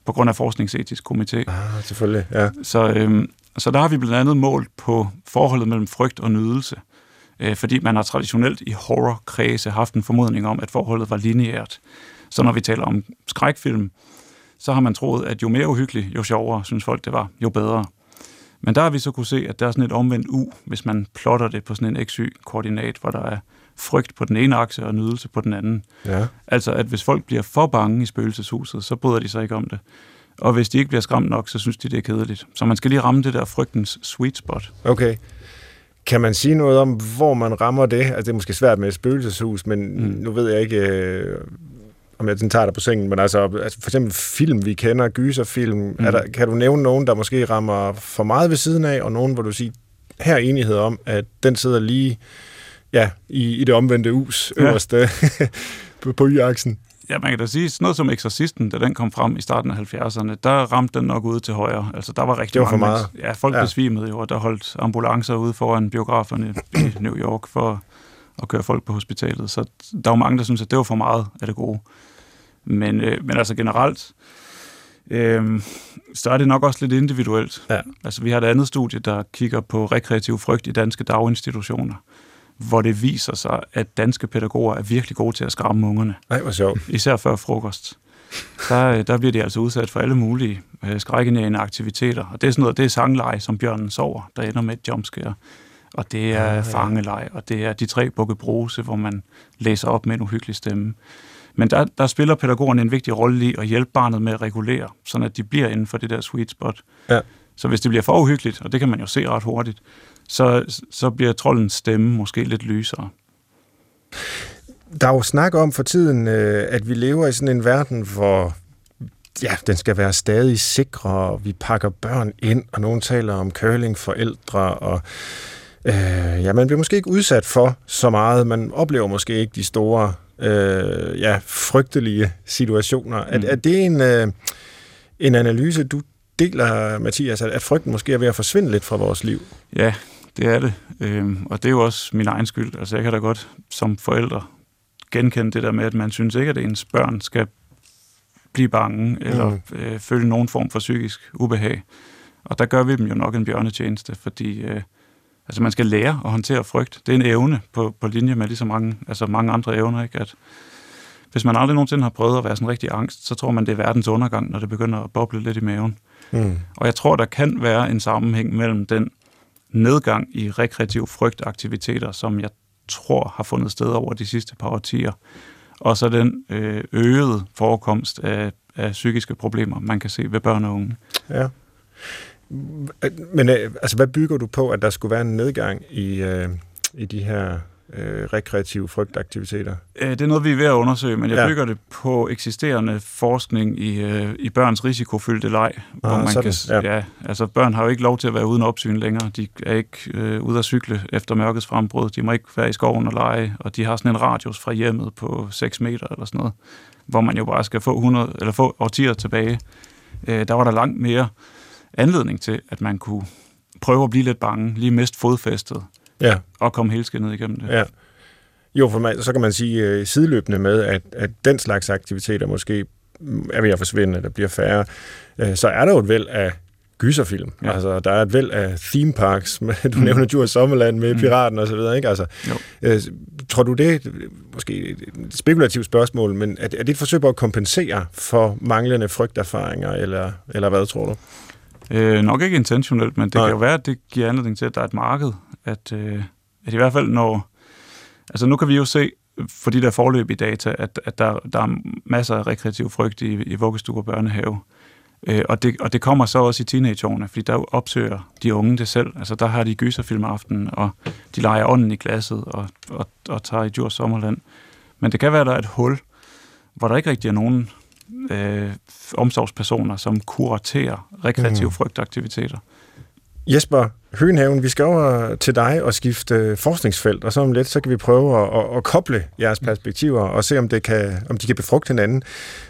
på grund af forskningsetisk komité. Ah, selvfølgelig, ja. Så, øhm, så der har vi blandt andet målt på forholdet mellem frygt og nydelse, øh, fordi man har traditionelt i horrorkredse haft en formodning om, at forholdet var lineært. Så når vi taler om skrækfilm, så har man troet, at jo mere uhyggelig, jo sjovere, synes folk det var, jo bedre. Men der har vi så kunne se, at der er sådan et omvendt U, hvis man plotter det på sådan en XY-koordinat, hvor der er frygt på den ene akse og nydelse på den anden. ja. Altså, at hvis folk bliver for bange i spøgelseshuset, så bryder de sig ikke om det. Og hvis de ikke bliver skræmt nok, så synes de, det er kedeligt. Så man skal lige ramme det der frygtens sweet spot. Okay. Kan man sige noget om, hvor man rammer det? Altså, det er måske svært med et spøgelseshus, men mm. nu ved jeg ikke, øh, om jeg den tager dig på sengen, men altså, altså for eksempel film, vi kender, gyserfilm, mm. er der, kan du nævne nogen, der måske rammer for meget ved siden af, og nogen, hvor du siger, her er enighed om, at den sidder lige ja, i, i det omvendte us, Ja. øverste på, på y-aksen. Ja, man kan da sige, sådan noget som Exorcisten, da den kom frem i starten af 70'erne, der ramte den nok ude til højre. Altså, der var rigtig Det var for mange meget. mennesker- Ja, folk ja. besvimede jo, og der holdt ambulancer ude foran biograferne i New York for at køre folk på hospitalet. Så der var mange, der synes at det var for meget af det gode. Men, øh, men altså generelt, øh, så er det nok også lidt individuelt. Ja. Altså, vi har et andet studie, der kigger på rekreativ frygt i danske daginstitutioner, hvor det viser sig, at danske pædagoger er virkelig gode til at skræmme ungerne Nej, hvor sjovt. især før frokost, der, øh, der bliver de altså udsat for alle mulige øh, skrækkenægende aktiviteter. Og det er sådan noget, det er sangleje, som bjørnen sover, der ender med et jumpscare. Og det er Ah, ja. fangelej, og det er de tre bukke bruse, hvor man læser op med en uhyggelig stemme. Men der, der spiller pædagogerne en vigtig rolle i at hjælpe barnet med at regulere, sådan at de bliver inden for det der sweet spot. Ja. Så hvis det bliver for uhyggeligt, og det kan man jo se ret hurtigt, så, så bliver trollens stemme måske lidt lysere. Der er jo snak om for tiden, øh, at vi lever i sådan en verden, hvor ja, den skal være stadig sikre, og vi pakker børn ind, og nogen taler om curlingforældre, og øh, ja, man bliver måske ikke udsat for så meget. Man oplever måske ikke de store, øh, ja, frygtelige situationer. Mm. Er, er det en, øh, en analyse, du deler, Mathias, at, at frygten måske er ved at forsvinde lidt fra vores liv? Ja, det er det. Øhm, og det er jo også min egen skyld. Altså, jeg kan da godt som forældre genkende det der med, at man synes ikke, at ens børn skal blive bange eller Mm. øh, føle nogen form for psykisk ubehag. Og der gør vi dem jo nok en bjørnetjeneste, fordi øh, altså, man skal lære at håndtere frygt. Det er en evne på, på linje med lige så mange, altså mange andre evner. Ikke? At hvis man aldrig nogensinde har prøvet at være sådan rigtig angst, så tror man, det er verdens undergang, når det begynder at boble lidt i maven. Mm. Og jeg tror, der kan være en sammenhæng mellem den nedgang i rekreativ frygtaktiviteter, som jeg tror har fundet sted over de sidste par årtier, og så den øh, øgede forekomst af, af psykiske problemer, man kan se ved børn og unge. Ja. Men øh, altså, hvad bygger du på, at der skulle være en nedgang i, øh, i de her øh, rekreative frygtaktiviteter? Øh, Det er noget, vi er ved at undersøge, men jeg Ja. ja. bygger det på eksisterende forskning i, øh, i børns risikofyldte leg. hvor Ah, man sådan, kan, ja. ja. altså børn har jo ikke lov til at være uden opsyn længere. De er ikke øh, ude at cykle efter mørkets frembrud. De må ikke være i skoven og lege, og de har sådan en radius fra hjemmet på 6 meter eller sådan noget, hvor man jo bare skal få, 100, eller få årtier tilbage. Øh, der var der langt mere anledning til, at man kunne prøve at blive lidt bange, lige mest fodfæstet, Ja, og komme helskindet igennem det. ja. Jo, for man, så kan man sige øh, sideløbende med, at, at den slags aktiviteter måske mm, er ved at forsvinde, der bliver færre, øh, så er der jo et væld af gyserfilm. Ja. Altså, der er et væld af theme parks. Du mm. Mm. nævner Djurs Sommerland med mm. Mm. Piraten og så videre, ikke? Altså, Jo. øh, tror du det, måske et spekulativt spørgsmål, men er, er det et forsøg på at kompensere for manglende frygterfaringer, eller, eller hvad tror du? Øh, nok ikke intentionelt, men det. Nej. kan jo være, at det giver anledning til, at der er et marked. At, øh, at i hvert fald når... Altså nu kan vi jo se, for de der forløb i data, at, at der, der er masser af rekreativ frygt i, i vuggestue og børnehave. Øh, og, det, og det kommer så også i teenageårene, fordi der opsøger de unge det selv. Altså der har de gyserfilm aften, og de leger ånden i glasset og, og, og tager i Djurs Sommerland. Men det kan være, at der er et hul, hvor der ikke rigtig er nogen øh, omsorgspersoner, som kuraterer rekreative Mm. mm. frygtaktiviteter. Jesper Høenhaven, vi skal over til dig og skifte øh, forskningsfelt, og så om lidt, så kan vi prøve at, at, at koble jeres perspektiver og se, om, det kan, om de kan befrugte hinanden.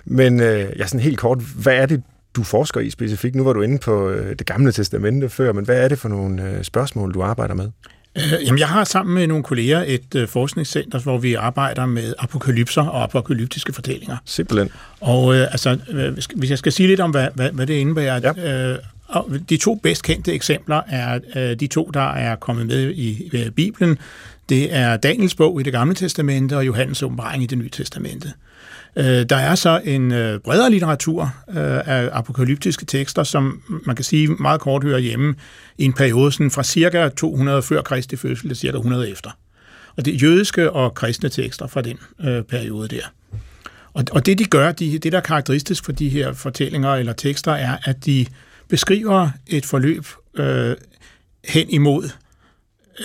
Men øh, ja, sådan helt kort, hvad er det, du forsker i specifikt? Nu var du inde på øh, det gamle testamente før, men hvad er det for nogle øh, spørgsmål, du arbejder med? Jamen, jeg har sammen med nogle kolleger et forskningscenter, hvor vi arbejder med apokalypser og apokalyptiske fortællinger. Simpelthen. Og øh, altså, hvis jeg skal sige lidt om, hvad, hvad, hvad det indebærer. Ja. Øh, og de to bedst kendte eksempler er øh, de to, der er kommet med i øh, Bibelen. Det er Daniels bog i det gamle testamente og Johannes åbenbaring i det nye testamente. Øh, der er så en øh, bredere litteratur øh, af apokalyptiske tekster, som man kan sige meget kort hører hjemme i en periode sådan fra cirka 200 før Kristi fødsel til cirka 100 efter. Og det er jødiske og kristne tekster fra den øh, periode der. Og, og det de gør, de, det der er karakteristisk for de her fortællinger eller tekster, er, at de beskriver et forløb øh, hen imod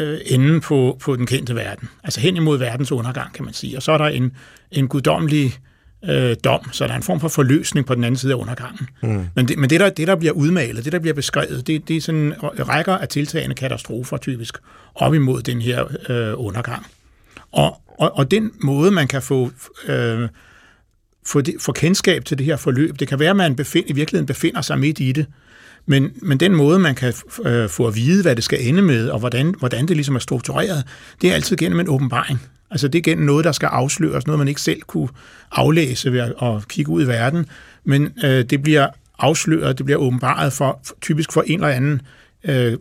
øh, enden på, på den kendte verden. Altså hen imod verdens undergang, kan man sige. Og så er der en, en guddommelig øh, dom, så der er en form for forløsning på den anden side af undergangen. Mm. Men, det, men det, der, det, der bliver udmalet, det, der bliver beskrevet, det, det er sådan rækker af tiltagende katastrofer typisk op imod den her øh, undergang. Og, og, og den måde, man kan få, øh, få, det, få kendskab til det her forløb, det kan være, at man befind, i virkeligheden befinder sig midt i det, men, men den måde, man kan øh, få at vide, hvad det skal ende med, og hvordan, hvordan det ligesom er struktureret, det er altid gennem en åbenbaring. Altså det er gennem noget, der skal afsløres, noget man ikke selv kunne aflæse ved at, kigge ud i verden, men øh, det bliver afsløret, det bliver åbenbaret for, for typisk for en eller anden øh,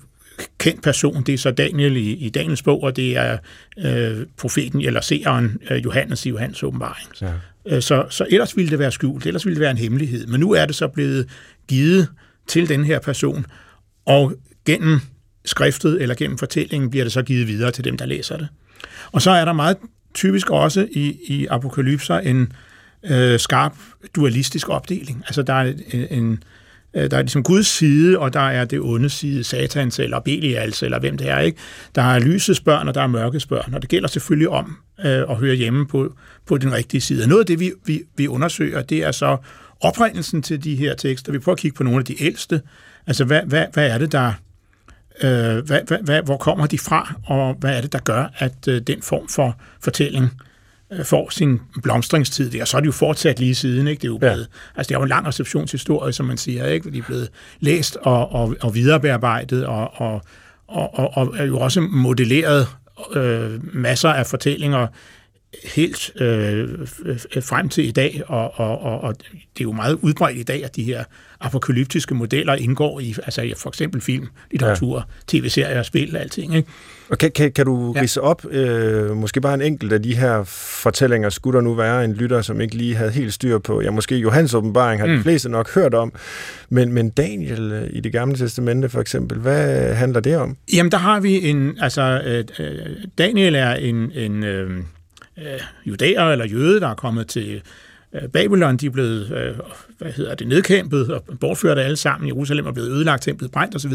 kendt person. Det er så Daniel i, i Daniels bog, og det er øh, profeten eller seeren øh, Johannes i Johannes åbenbaring. Ja. Øh, så, så ellers ville det være skjult, ellers ville det være en hemmelighed. Men nu er det så blevet givet til den her person, og gennem skriftet eller gennem fortællingen bliver det så givet videre til dem, der læser det. Og så er der meget typisk også i, i apokalypser en øh, skarp dualistisk opdeling. Altså der er en, en øh, der er ligesom Guds side, og der er det onde side, Satans eller Belials, eller hvem det er. ikke. Der er lysets børn, og der er mørkets børn, og det gælder selvfølgelig om øh, at høre hjemme på, på den rigtige side. Noget af det, vi, vi, vi undersøger, det er så oprindelsen til de her tekster. Vi prøver at kigge på nogle af de ældste. Altså, hvad, hvad, hvad er det, der... Øh, hvad, hvad, hvad, hvor kommer de fra, og hvad er det, der gør, at øh, den form for fortælling øh, får sin blomstringstid. Og så er det jo fortsat lige siden, ikke? Det er jo blevet, ja. altså det er jo en lang receptionshistorie, som man siger, ikke? De er blevet læst og, og, og viderebearbejdet og, og, og, og, og er jo også modelleret øh, masser af fortællinger helt øh, frem til i dag, og, og, og, og det er jo meget udbredt i dag, at de her apokalyptiske modeller indgår i altså for eksempel film, litteratur, ja. tv-serier, spil, alting. Ikke? Og kan, kan, kan du ja. rise op, øh, måske bare en enkelt af de her fortællinger, skulle der nu være en lytter, som ikke lige havde helt styr på, ja måske Johans åbenbaring har mm. de fleste nok hørt om, men, men Daniel øh, i det gamle testamente for eksempel, hvad handler det om? Jamen der har vi en, altså øh, øh Daniel er en, en øh, øh, judæer eller jøde, der er kommet til øh, Babylon. De er blevet øh, hvad hedder det, nedkæmpet og bortført alle sammen. Jerusalem er blevet ødelagt, templet brændt osv.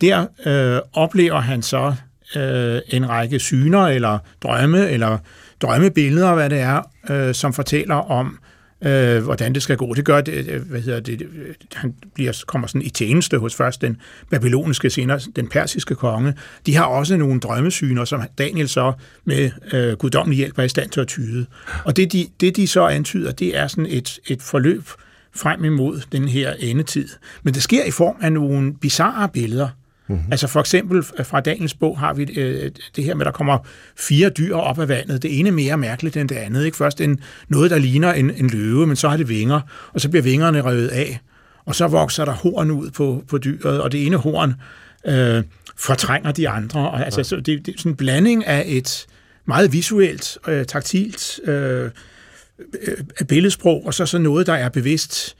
Der øh, oplever han så øh, en række syner eller drømme eller drømmebilleder, hvad det er, øh, som fortæller om øh, øh, hvordan det skal gå. Det gør det, øh, hvad hedder det, øh, han bliver, kommer sådan i tjeneste hos først den babyloniske, senere den persiske konge. De har også nogle drømmesyner, som Daniel så med øh, guddommelig hjælp er i stand til at tyde. Og det de, det, de så antyder, det er sådan et, et forløb frem imod den her endetid. Men det sker i form af nogle bizarre billeder, Mm-hmm. Altså for eksempel fra Daniels bog har vi øh, det her med, at der kommer fire dyr op af vandet. Det ene er mere mærkeligt end det andet. Ikke? Først en, noget, der ligner en, en løve, men så har det vinger, og så bliver vingerne revet af. Og så vokser der horn ud på, på dyret, og det ene horn øh, fortrænger de andre. Og, altså, så det, det er sådan en blanding af et meget visuelt, øh, taktilt øh, øh, billedsprog, og så så noget, der er bevidst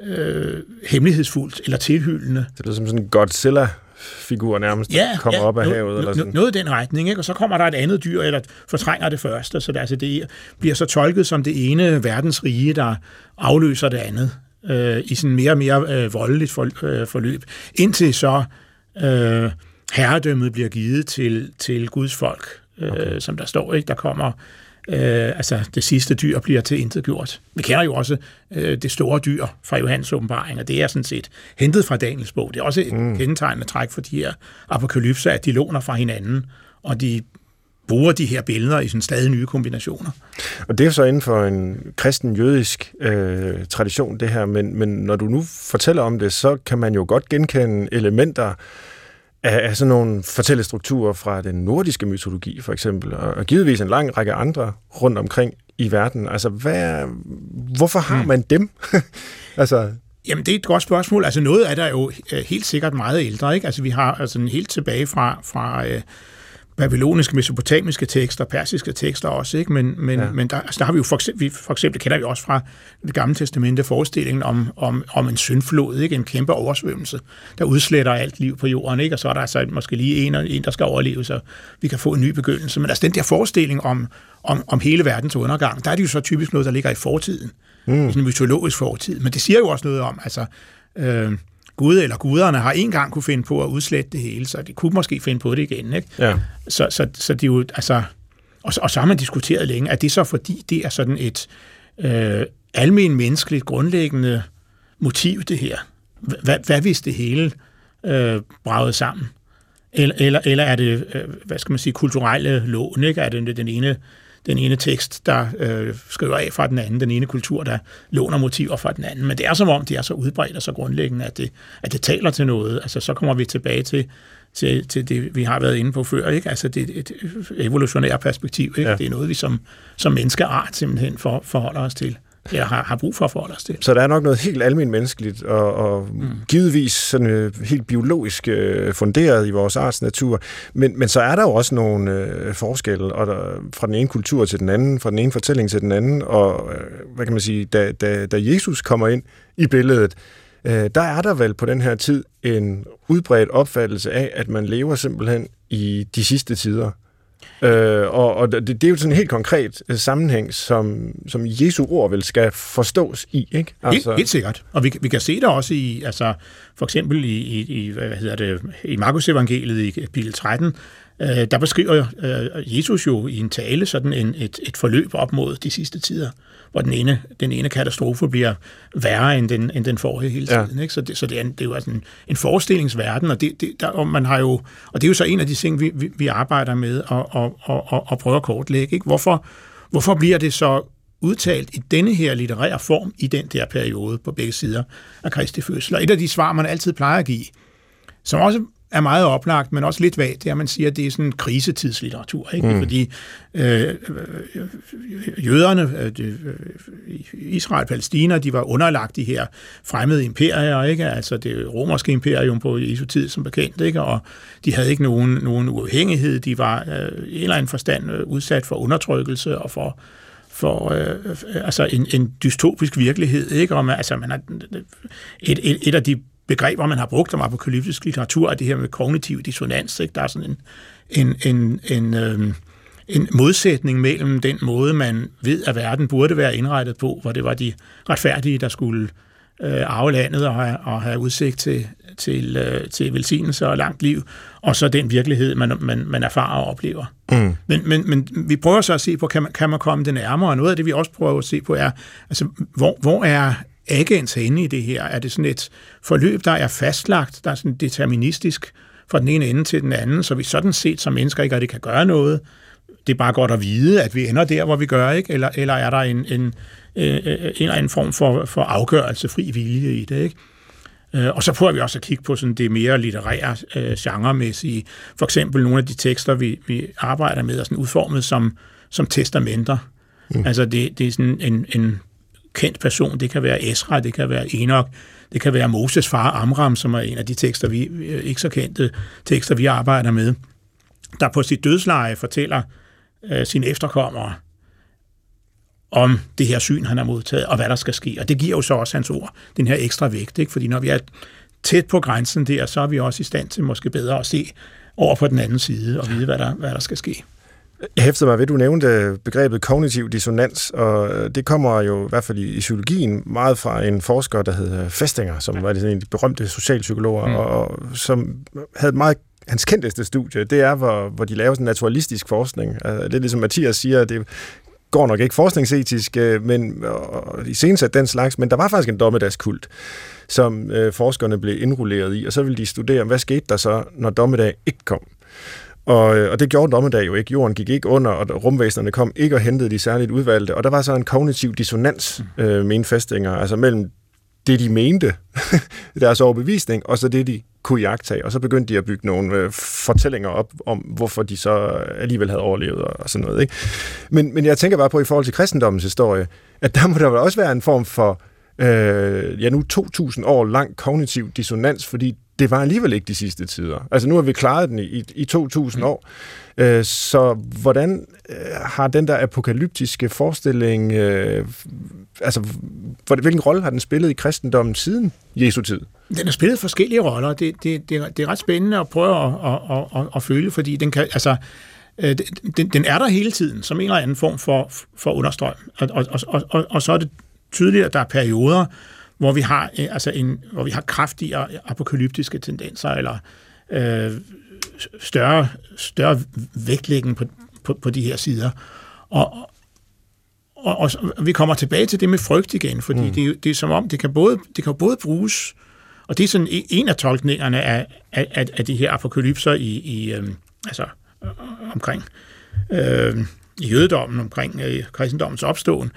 øh, hemmelighedsfuldt eller tilhyldende. Det er som sådan en Godzilla figur nærmest ja, kommer ja, op af no, havet. Eller sådan. Noget i den retning, ikke? og så kommer der et andet dyr, eller fortrænger det første, så det, altså, det bliver så tolket som det ene verdensrige, der afløser det andet øh, i sådan mere og mere øh, voldeligt for, øh, forløb, indtil så øh, herredømmet bliver givet til, til Guds folk, øh, okay. som der står, ikke? der kommer øh, altså det sidste dyr bliver til intet gjort. Vi kender jo også øh, det store dyr fra Johannes åbenbaring, og det er sådan set hentet fra Daniels bog. Det er også et mm. kendetegnende træk for de her apokalypser, at de låner fra hinanden, og de bruger de her billeder i sådan stadig nye kombinationer. Og det er så inden for en kristen-jødisk øh, tradition, det her, men, men når du nu fortæller om det, så kan man jo godt genkende elementer af, af sådan nogle fortællestrukturer fra den nordiske mytologi, for eksempel, og, og givetvis en lang række andre rundt omkring i verden. Altså, hvad, hvorfor har man dem? altså, Jamen, det er et godt spørgsmål. Altså, noget af det er jo øh, helt sikkert meget ældre, ikke? Altså, vi har altså helt tilbage fra, fra øh, babyloniske, mesopotamiske tekster, persiske tekster også, ikke? Men, men, ja. men der, altså, der har vi jo for eksempel, vi, for eksempel kender vi også fra det gamle testamente forestillingen om, om, om en syndflod, ikke? En kæmpe oversvømmelse, der udsletter alt liv på jorden, ikke? Og så er der altså måske lige en, en der skal overleve, så vi kan få en ny begyndelse. Men altså den der forestilling om, om, om hele verdens undergang, der er det jo så typisk noget, der ligger i fortiden. Mm. Sådan en mytologisk fortid. Men det siger jo også noget om, altså... Øh, Gud eller guderne har en gang kunne finde på at udslette det hele, så de kunne måske finde på det igen. Ikke? Ja. Så, så, så det er jo, altså, og, og så har man diskuteret længe, at det så fordi det er sådan et øh, almen menneskeligt grundlæggende motiv, det her. Hvad, hvad hvis det hele øh, bragede sammen? Eller, eller, eller er det, øh, hvad skal man sige, kulturelle lån, ikke? Er det den ene den ene tekst, der øh, skriver af fra den anden, den ene kultur, der låner motiver fra den anden. Men det er som om, de er så udbredt og så grundlæggende, at det, at det taler til noget. Altså, så kommer vi tilbage til, til, til det, vi har været inde på før. Ikke? Altså, det er et evolutionært perspektiv. Ikke? Ja. Det er noget, vi som, som menneskeart simpelthen for, forholder os til eller har, har brug for at forholde os til. Så der er nok noget helt almindeligt menneskeligt og, og mm. givetvis sådan, øh, helt biologisk øh, funderet i vores arts natur. Men, men så er der jo også nogle øh, forskelle og der, fra den ene kultur til den anden, fra den ene fortælling til den anden. Og øh, hvad kan man sige, da, da, da Jesus kommer ind i billedet, øh, der er der vel på den her tid en udbredt opfattelse af, at man lever simpelthen i de sidste tider. Øh, og og det, det er jo sådan en helt konkret øh, sammenhæng, som, som Jesu ord vel skal forstås i, ikke? Altså... Helt, helt sikkert. Og vi, vi kan se det også i, altså for eksempel i, i, i hvad hedder det, i Markus evangeliet i kapitel 13, øh, der beskriver øh, Jesus jo i en tale sådan en, et, et forløb op mod de sidste tider hvor den ene, den ene katastrofe bliver værre end den, end den forrige hele tiden. Ja. Ikke? Så, det, så det, er, det er jo altså en, en forestillingsverden, og, det, det, der, og man har jo, og det er jo så en af de ting, vi, vi, vi arbejder med at, at, at, at, at prøve at kortlægge. Ikke? Hvorfor, hvorfor bliver det så udtalt i denne her litterære form i den der periode på begge sider af Kristi fødsel? Og et af de svar, man altid plejer at give, som også er meget oplagt, men også lidt vagt, det er, at man siger, at det er sådan en krisetidslitteratur. Ikke? Mm. Fordi øh, jøderne, øh, Israel og Palæstina, de var underlagt de her fremmede imperier, ikke? altså det romerske imperium på Jesu tid som bekendt, ikke? og de havde ikke nogen, nogen uafhængighed, de var øh, i en eller anden forstand øh, udsat for undertrykkelse og for for øh, altså en, en dystopisk virkelighed, ikke? Man, altså man har, et, et, et af de begreber, man har brugt om apokalyptisk litteratur, er det her med kognitiv dissonans. Ikke? Der er sådan en, en, en, en, øh, en modsætning mellem den måde, man ved, at verden burde være indrettet på, hvor det var de retfærdige, der skulle øh, arve landet og have, og have udsigt til, til, øh, til velsignelse og langt liv, og så den virkelighed, man, man, man erfarer og oplever. Mm. Men, men, men vi prøver så at se på, kan man, kan man komme det nærmere, og noget af det, vi også prøver at se på, er, altså, hvor, hvor er agens inde i det her? Er det sådan et forløb, der er fastlagt, der er sådan deterministisk fra den ene ende til den anden, så vi sådan set som mennesker ikke rigtig kan gøre noget? Det er bare godt at vide, at vi ender der, hvor vi gør, ikke? Eller, eller er der en, en, en, en eller anden form for, for afgørelse, fri vilje i det, ikke? Øh, og så prøver vi også at kigge på sådan det mere litterære, øh, genremæssige. For eksempel nogle af de tekster, vi, vi arbejder med, er sådan udformet som, som testamenter. Mm. Altså det, det er sådan en, en kendt person. Det kan være Esra, det kan være Enoch, det kan være Moses far Amram, som er en af de tekster, vi øh, ikke så kendte tekster, vi arbejder med, der på sit dødsleje fortæller øh, sine efterkommere om det her syn, han har modtaget, og hvad der skal ske. Og det giver jo så også hans ord, den her ekstra vægt, ikke? fordi når vi er tæt på grænsen der, så er vi også i stand til måske bedre at se over på den anden side og vide, hvad der, hvad der skal ske. Jeg hæfter mig ved, at du nævnte begrebet kognitiv dissonans, og det kommer jo i hvert fald i psykologien meget fra en forsker, der hedder Festinger, som var en af de berømte socialpsykologer, mm. og som havde et meget hans kendteste studie, det er, hvor, hvor de laver sådan naturalistisk forskning. Altså, det er ligesom Mathias siger, det går nok ikke forskningsetisk, øh, men i sensat den slags, men der var faktisk en dommedagskult, som øh, forskerne blev indrulleret i, og så ville de studere, hvad skete der så, når dommedag ikke kom. Og, øh, og det gjorde dommedag jo ikke. Jorden gik ikke under, og rumvæsenerne kom ikke og hentede de særligt udvalgte. Og der var så en kognitiv dissonans, mm. øh, med festinger, altså mellem det, de mente, deres overbevisning, og så det, de kunne jagtage, og så begyndte de at bygge nogle øh, fortællinger op om, hvorfor de så alligevel havde overlevet og, og sådan noget. Ikke? Men, men jeg tænker bare på i forhold til kristendommens historie, at der må der vel også være en form for øh, ja nu 2.000 år lang kognitiv dissonans, fordi det var alligevel ikke de sidste tider. Altså nu har vi klaret den i, i 2.000 mm. år. Øh, så hvordan øh, har den der apokalyptiske forestilling, øh, altså hvilken rolle har den spillet i kristendommen siden Jesu tid? Den har spillet forskellige roller. Det, det, det, det er ret spændende at prøve at, at, at, at, at føle, fordi den kan, altså, den, den er der hele tiden, som en eller anden form for, for understrøm. Og, og, og, og, og så er det tydeligt, at der er perioder, hvor vi har, altså en, hvor vi har kraftigere apokalyptiske tendenser, eller øh, større, større vægtlægning på, på, på de her sider. Og, og, og, og vi kommer tilbage til det med frygt igen, fordi mm. det, det er som om, det kan både, det kan både bruges, og det er sådan en af tolkningerne af, af, af de her apokalypser i, i øh, altså, øh, omkring øh, i jødedommen, omkring øh, kristendommens opståen,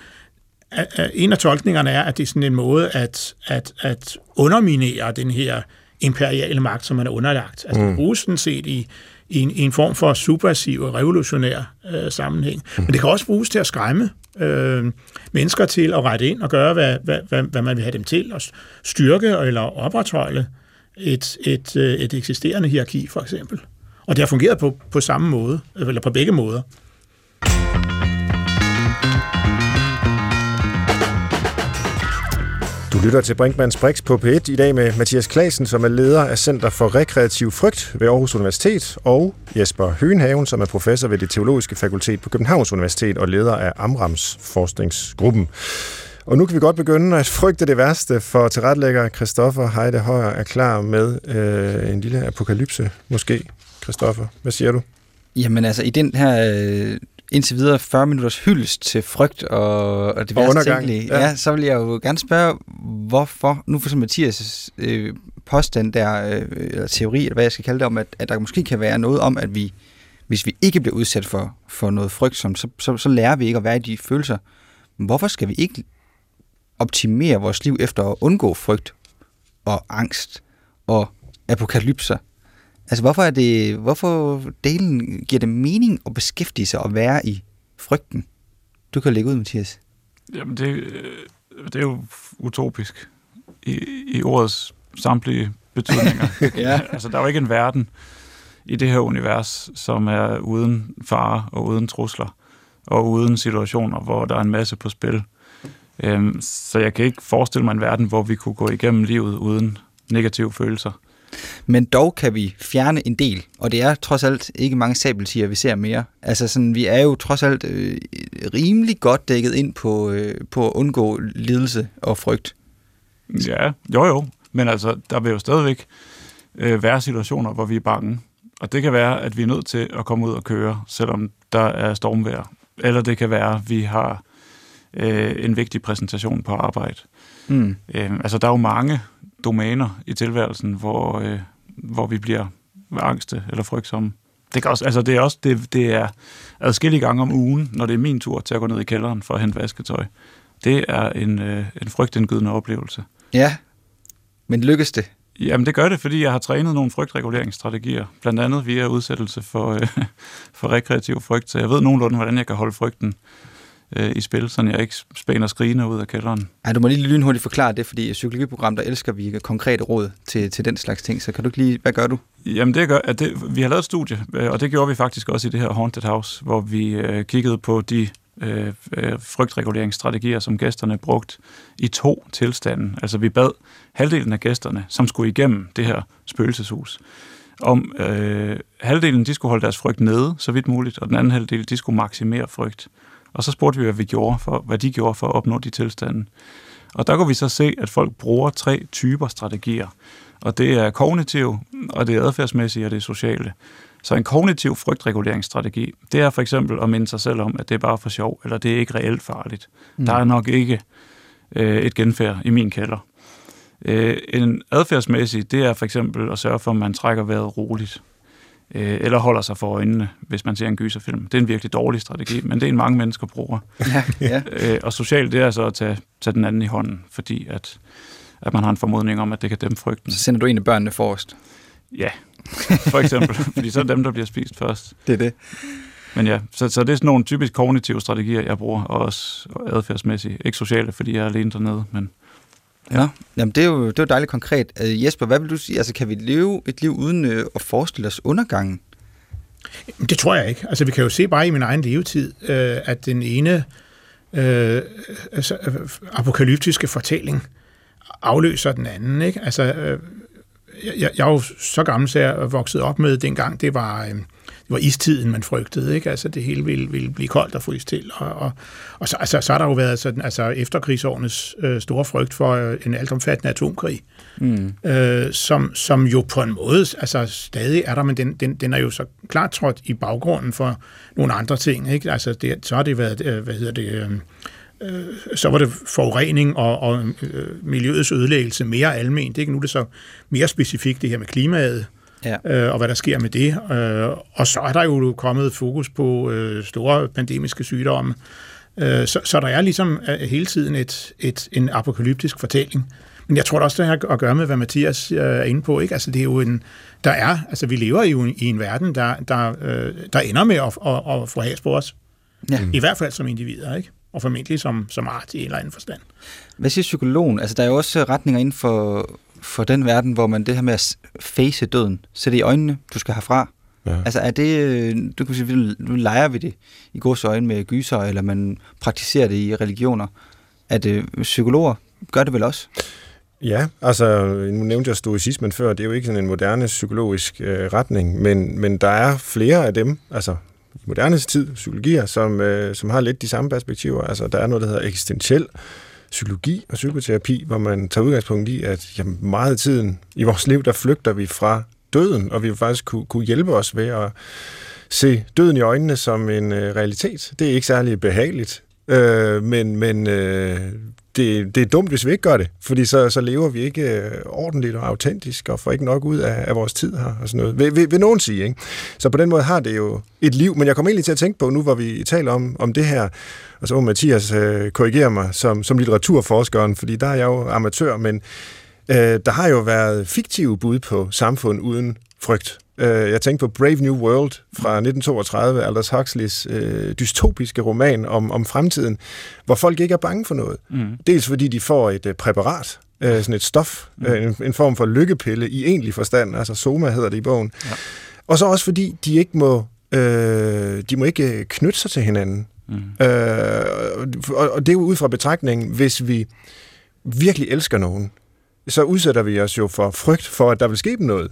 en af tolkningerne er, at det er sådan en måde at, at, at underminere den her imperiale magt, som man er underlagt. Altså mm. bruges sådan set i, i, en, i en form for subversiv og revolutionær øh, sammenhæng. Mm. Men det kan også bruges til at skræmme øh, mennesker til at rette ind og gøre, hvad, hvad, hvad, hvad man vil have dem til, og styrke eller opretholde et, et, øh, et eksisterende hierarki, for eksempel. Og det har fungeret på, på samme måde, eller på begge måder. Du lytter til Brinkmanns Brix på P1 i dag med Mathias Klasen, som er leder af Center for Rekreativ Frygt ved Aarhus Universitet, og Jesper Høenhaven, som er professor ved det teologiske fakultet på Københavns Universitet og leder af Amrams forskningsgruppen. Og nu kan vi godt begynde at frygte det værste, for tilretlægger Christoffer Heide Højer er klar med øh, en lille apokalypse, måske. Christoffer, hvad siger du? Jamen altså, i den her øh, indtil videre 40 minutters hyldest til frygt og, og det værste tænkelige, ja. ja, så vil jeg jo gerne spørge, hvorfor, nu for som Mathias øh, påstand der, øh, eller teori, eller hvad jeg skal kalde det om, at, at der måske kan være noget om, at vi, hvis vi ikke bliver udsat for, for noget frygtsomt, så, så, så lærer vi ikke at være i de følelser. Men hvorfor skal vi ikke optimere vores liv efter at undgå frygt og angst og apokalypser? Altså, hvorfor, er det, hvorfor delen giver det mening at beskæftige sig og være i frygten? Du kan lægge ud, Mathias. Jamen, det, øh, det er jo utopisk i, i ordets samtlige betydninger. ja. Altså, der er jo ikke en verden i det her univers, som er uden fare og uden trusler og uden situationer, hvor der er en masse på spil. Øhm, så jeg kan ikke forestille mig en verden, hvor vi kunne gå igennem livet uden negative følelser. Men dog kan vi fjerne en del, og det er trods alt ikke mange sabeltiger, vi ser mere. Altså sådan, vi er jo trods alt øh, rimelig godt dækket ind på, øh, på at undgå lidelse og frygt. Ja, jo jo, men altså, der vil jo stadigvæk øh, være situationer, hvor vi er bange. Og det kan være, at vi er nødt til at komme ud og køre, selvom der er stormvejr. Eller det kan være, at vi har øh, en vigtig præsentation på arbejde. Mm. Øh, altså, der er jo mange domæner i tilværelsen, hvor, øh, hvor vi bliver angste eller frygtsomme. Det, kan også, altså det er også det, det er adskillige gange om ugen, når det er min tur til at gå ned i kælderen for at hente vasketøj. Det er en, øh, en frygtindgydende oplevelse. Ja, men lykkes det? Jamen det gør det, fordi jeg har trænet nogle frygtreguleringsstrategier, blandt andet via udsættelse for, øh, for rekreativ frygt, så jeg ved nogenlunde, hvordan jeg kan holde frygten øh, i spil, så jeg ikke spænder skrigende ud af kælderen. Ej, du må lige lynhurtigt forklare det, fordi i psykologiprogram, der elsker vi konkrete råd til, til den slags ting, så kan du ikke lige, hvad gør du? Jamen det gør, at det, vi har lavet et studie, øh, og det gjorde vi faktisk også i det her Haunted House, hvor vi øh, kiggede på de øh, øh, frygtreguleringsstrategier, som gæsterne brugt i to tilstande. Altså vi bad halvdelen af gæsterne, som skulle igennem det her spøgelseshus, om øh, halvdelen de skulle holde deres frygt nede, så vidt muligt, og den anden halvdel de skulle maksimere frygt. Og så spurgte vi, hvad, vi gjorde for, hvad de gjorde for at opnå de tilstande. Og der kunne vi så se, at folk bruger tre typer strategier. Og det er kognitiv, og det er adfærdsmæssigt, og det er sociale. Så en kognitiv frygtreguleringsstrategi, det er for eksempel at minde sig selv om, at det er bare for sjov, eller det er ikke reelt farligt. Mm. Der er nok ikke øh, et genfærd i min kælder. Øh, en adfærdsmæssig, det er for eksempel at sørge for, at man trækker vejret roligt øh, eller holder sig for øjnene, hvis man ser en gyserfilm. Det er en virkelig dårlig strategi, men det er en mange mennesker bruger. Ja, ja. øh, og socialt, det er så at tage, tage den anden i hånden, fordi at, at man har en formodning om, at det kan dæmpe frygten. Så sender du egentlig børnene forrest. Ja, for eksempel, fordi så er dem, der bliver spist først. Det er det. Men ja, så, så det er sådan nogle typisk kognitive strategier, jeg bruger, og også adfærdsmæssige. Ikke sociale, fordi jeg er alene dernede, men Ja. Jamen det er jo det er jo dejligt konkret. Uh, Jesper, hvad vil du sige? Altså, kan vi leve et liv uden uh, at forestille os undergangen? Det tror jeg ikke. Altså, vi kan jo se bare i min egen levetid, øh, at den ene øh, altså, øh, apokalyptiske fortælling afløser den anden. Ikke? Altså, øh, jeg, jeg er jo så gammel, så jeg er vokset op med dengang, det var, øh, var istiden, man frygtede. Ikke? Altså, det hele ville, ville blive koldt og fryse til. Og, og, og så, altså, så har der jo været sådan, altså, efterkrigsårenes øh, store frygt for øh, en altomfattende atomkrig, mm. øh, som, som jo på en måde altså, stadig er der, men den, den, den er jo så klart trådt i baggrunden for nogle andre ting. Ikke? Altså, det, så har det været, øh, hvad hedder det... Øh, øh, så var det forurening og, og øh, miljøets ødelæggelse mere alment. Ikke? Nu er det så mere specifikt det her med klimaet, ja. øh, og hvad der sker med det. Øh, og så er der jo kommet fokus på øh, store pandemiske sygdomme. Øh, så, så der er ligesom øh, hele tiden et, et, en apokalyptisk fortælling. Men jeg tror da også, det har at gøre med, hvad Mathias øh, er inde på. Ikke? Altså, det er jo en, der er, altså, vi lever jo i en verden, der, der, øh, der ender med at, at, at få has på os. Ja. I hvert fald som individer, ikke? og formentlig som, som art i en eller anden forstand. Hvad siger psykologen? Altså, der er jo også retninger inden for, for den verden, hvor man det her med at face døden, sætte i øjnene, du skal herfra. Ja. Altså er det, du kan sige, nu leger vi det i gods øjne med gyser, eller man praktiserer det i religioner. At øh, psykologer gør det vel også? Ja, altså nu nævnte jeg stoicismen før, det er jo ikke sådan en moderne psykologisk øh, retning, men, men der er flere af dem, altså i moderne tid, psykologier, som, øh, som har lidt de samme perspektiver. Altså der er noget, der hedder eksistentiel psykologi og psykoterapi, hvor man tager udgangspunkt i, at jamen, meget af tiden i vores liv, der flygter vi fra døden, og vi vil faktisk kunne, kunne hjælpe os ved at se døden i øjnene som en øh, realitet. Det er ikke særlig behageligt, øh, men, men øh, det, det er dumt, hvis vi ikke gør det, fordi så, så lever vi ikke øh, ordentligt og autentisk og får ikke nok ud af, af vores tid her og sådan noget. Vil, vil, vil nogen sige, ikke? Så på den måde har det jo et liv, men jeg kommer egentlig til at tænke på, nu hvor vi taler om, om det her, og så må Mathias øh, korrigere mig som, som litteraturforskeren, fordi der er jeg jo amatør, men øh, der har jo været fiktive bud på samfund uden frygt. Øh, jeg tænkte på Brave New World fra 1932, Aldous Huxleys øh, dystopiske roman om, om fremtiden, hvor folk ikke er bange for noget. Mm. Dels fordi de får et øh, præparat, øh, sådan et stof, mm. øh, en, en form for lykkepille i egentlig forstand, altså Soma hedder det i bogen. Ja. Og så også fordi de ikke må, øh, de må ikke knytte sig til hinanden. Mm. Øh, og, og det er jo ud fra betragtningen, hvis vi virkelig elsker nogen, så udsætter vi os jo for frygt for, at der vil ske dem noget.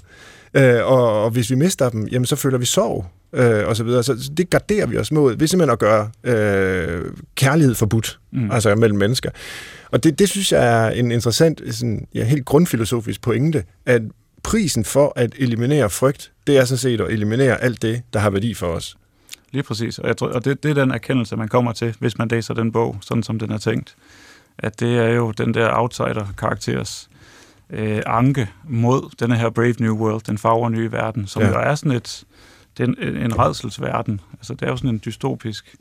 Øh, og, og hvis vi mister dem, jamen så føler vi sorg, øh, og så videre. Så det garderer vi os mod, hvis simpelthen at gøre øh, kærlighed forbudt, mm. altså mellem mennesker. Og det, det synes jeg er en interessant, sådan, ja, helt grundfilosofisk pointe, at prisen for at eliminere frygt, det er sådan set at eliminere alt det, der har værdi for os. Lige præcis, og, jeg tror, og det, det er den erkendelse, man kommer til, hvis man læser den bog, sådan som den er tænkt. At det er jo den der outsider-karakteres øh, anke mod denne her Brave New World, den farver nye verden, som ja. jo er sådan et, det er en, en redselsverden. Altså, det er jo sådan en dystopisk,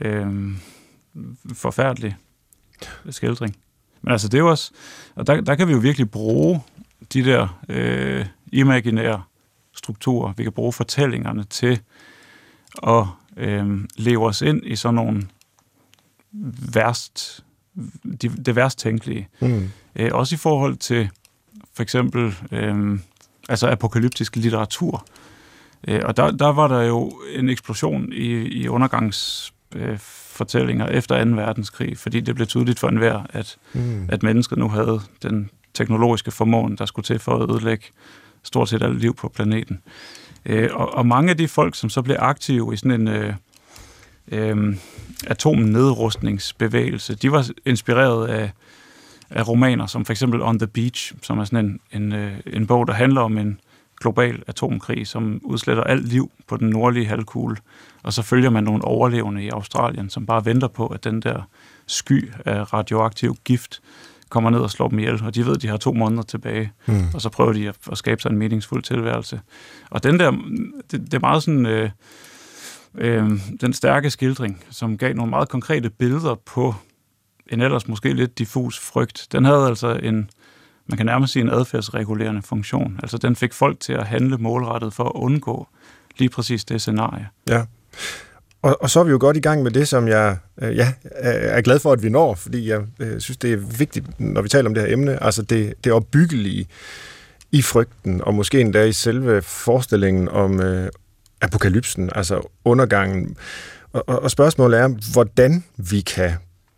øh, forfærdelig skildring. Men altså, det er jo også, og der, der kan vi jo virkelig bruge de der øh, imaginære strukturer. Vi kan bruge fortællingerne til at øh, leve os ind i sådan nogle værst, de, det værst tænkelige. Mm. Øh, også i forhold til for eksempel øh, altså apokalyptisk litteratur. Øh, og der, der var der jo en eksplosion i, i undergangsfortællinger øh, efter 2. verdenskrig, fordi det blev tydeligt for enhver, at, mm. at mennesket nu havde den teknologiske formåen, der skulle til for at ødelægge stort set alt liv på planeten. Øh, og, og mange af de folk, som så blev aktive i sådan en øh, øh, atomnedrustningsbevægelse, de var inspireret af af romaner, som for eksempel On the Beach, som er sådan en, en, øh, en bog, der handler om en global atomkrig, som udsletter alt liv på den nordlige halvkugle. Og så følger man nogle overlevende i Australien, som bare venter på, at den der sky af radioaktiv gift kommer ned og slår dem ihjel, og de ved, at de har to måneder tilbage, mm. og så prøver de at, at skabe sig en meningsfuld tilværelse. Og den der, det, det er meget sådan, øh, øh, den stærke skildring, som gav nogle meget konkrete billeder på en ellers måske lidt diffus frygt, den havde altså en, man kan nærmest sige en adfærdsregulerende funktion. Altså den fik folk til at handle målrettet for at undgå lige præcis det scenarie. Ja. Og, og så er vi jo godt i gang med det, som jeg øh, ja, er glad for, at vi når, fordi jeg øh, synes, det er vigtigt, når vi taler om det her emne, altså det, det opbyggelige i frygten, og måske endda i selve forestillingen om øh, apokalypsen, altså undergangen. Og, og, og spørgsmålet er, hvordan vi kan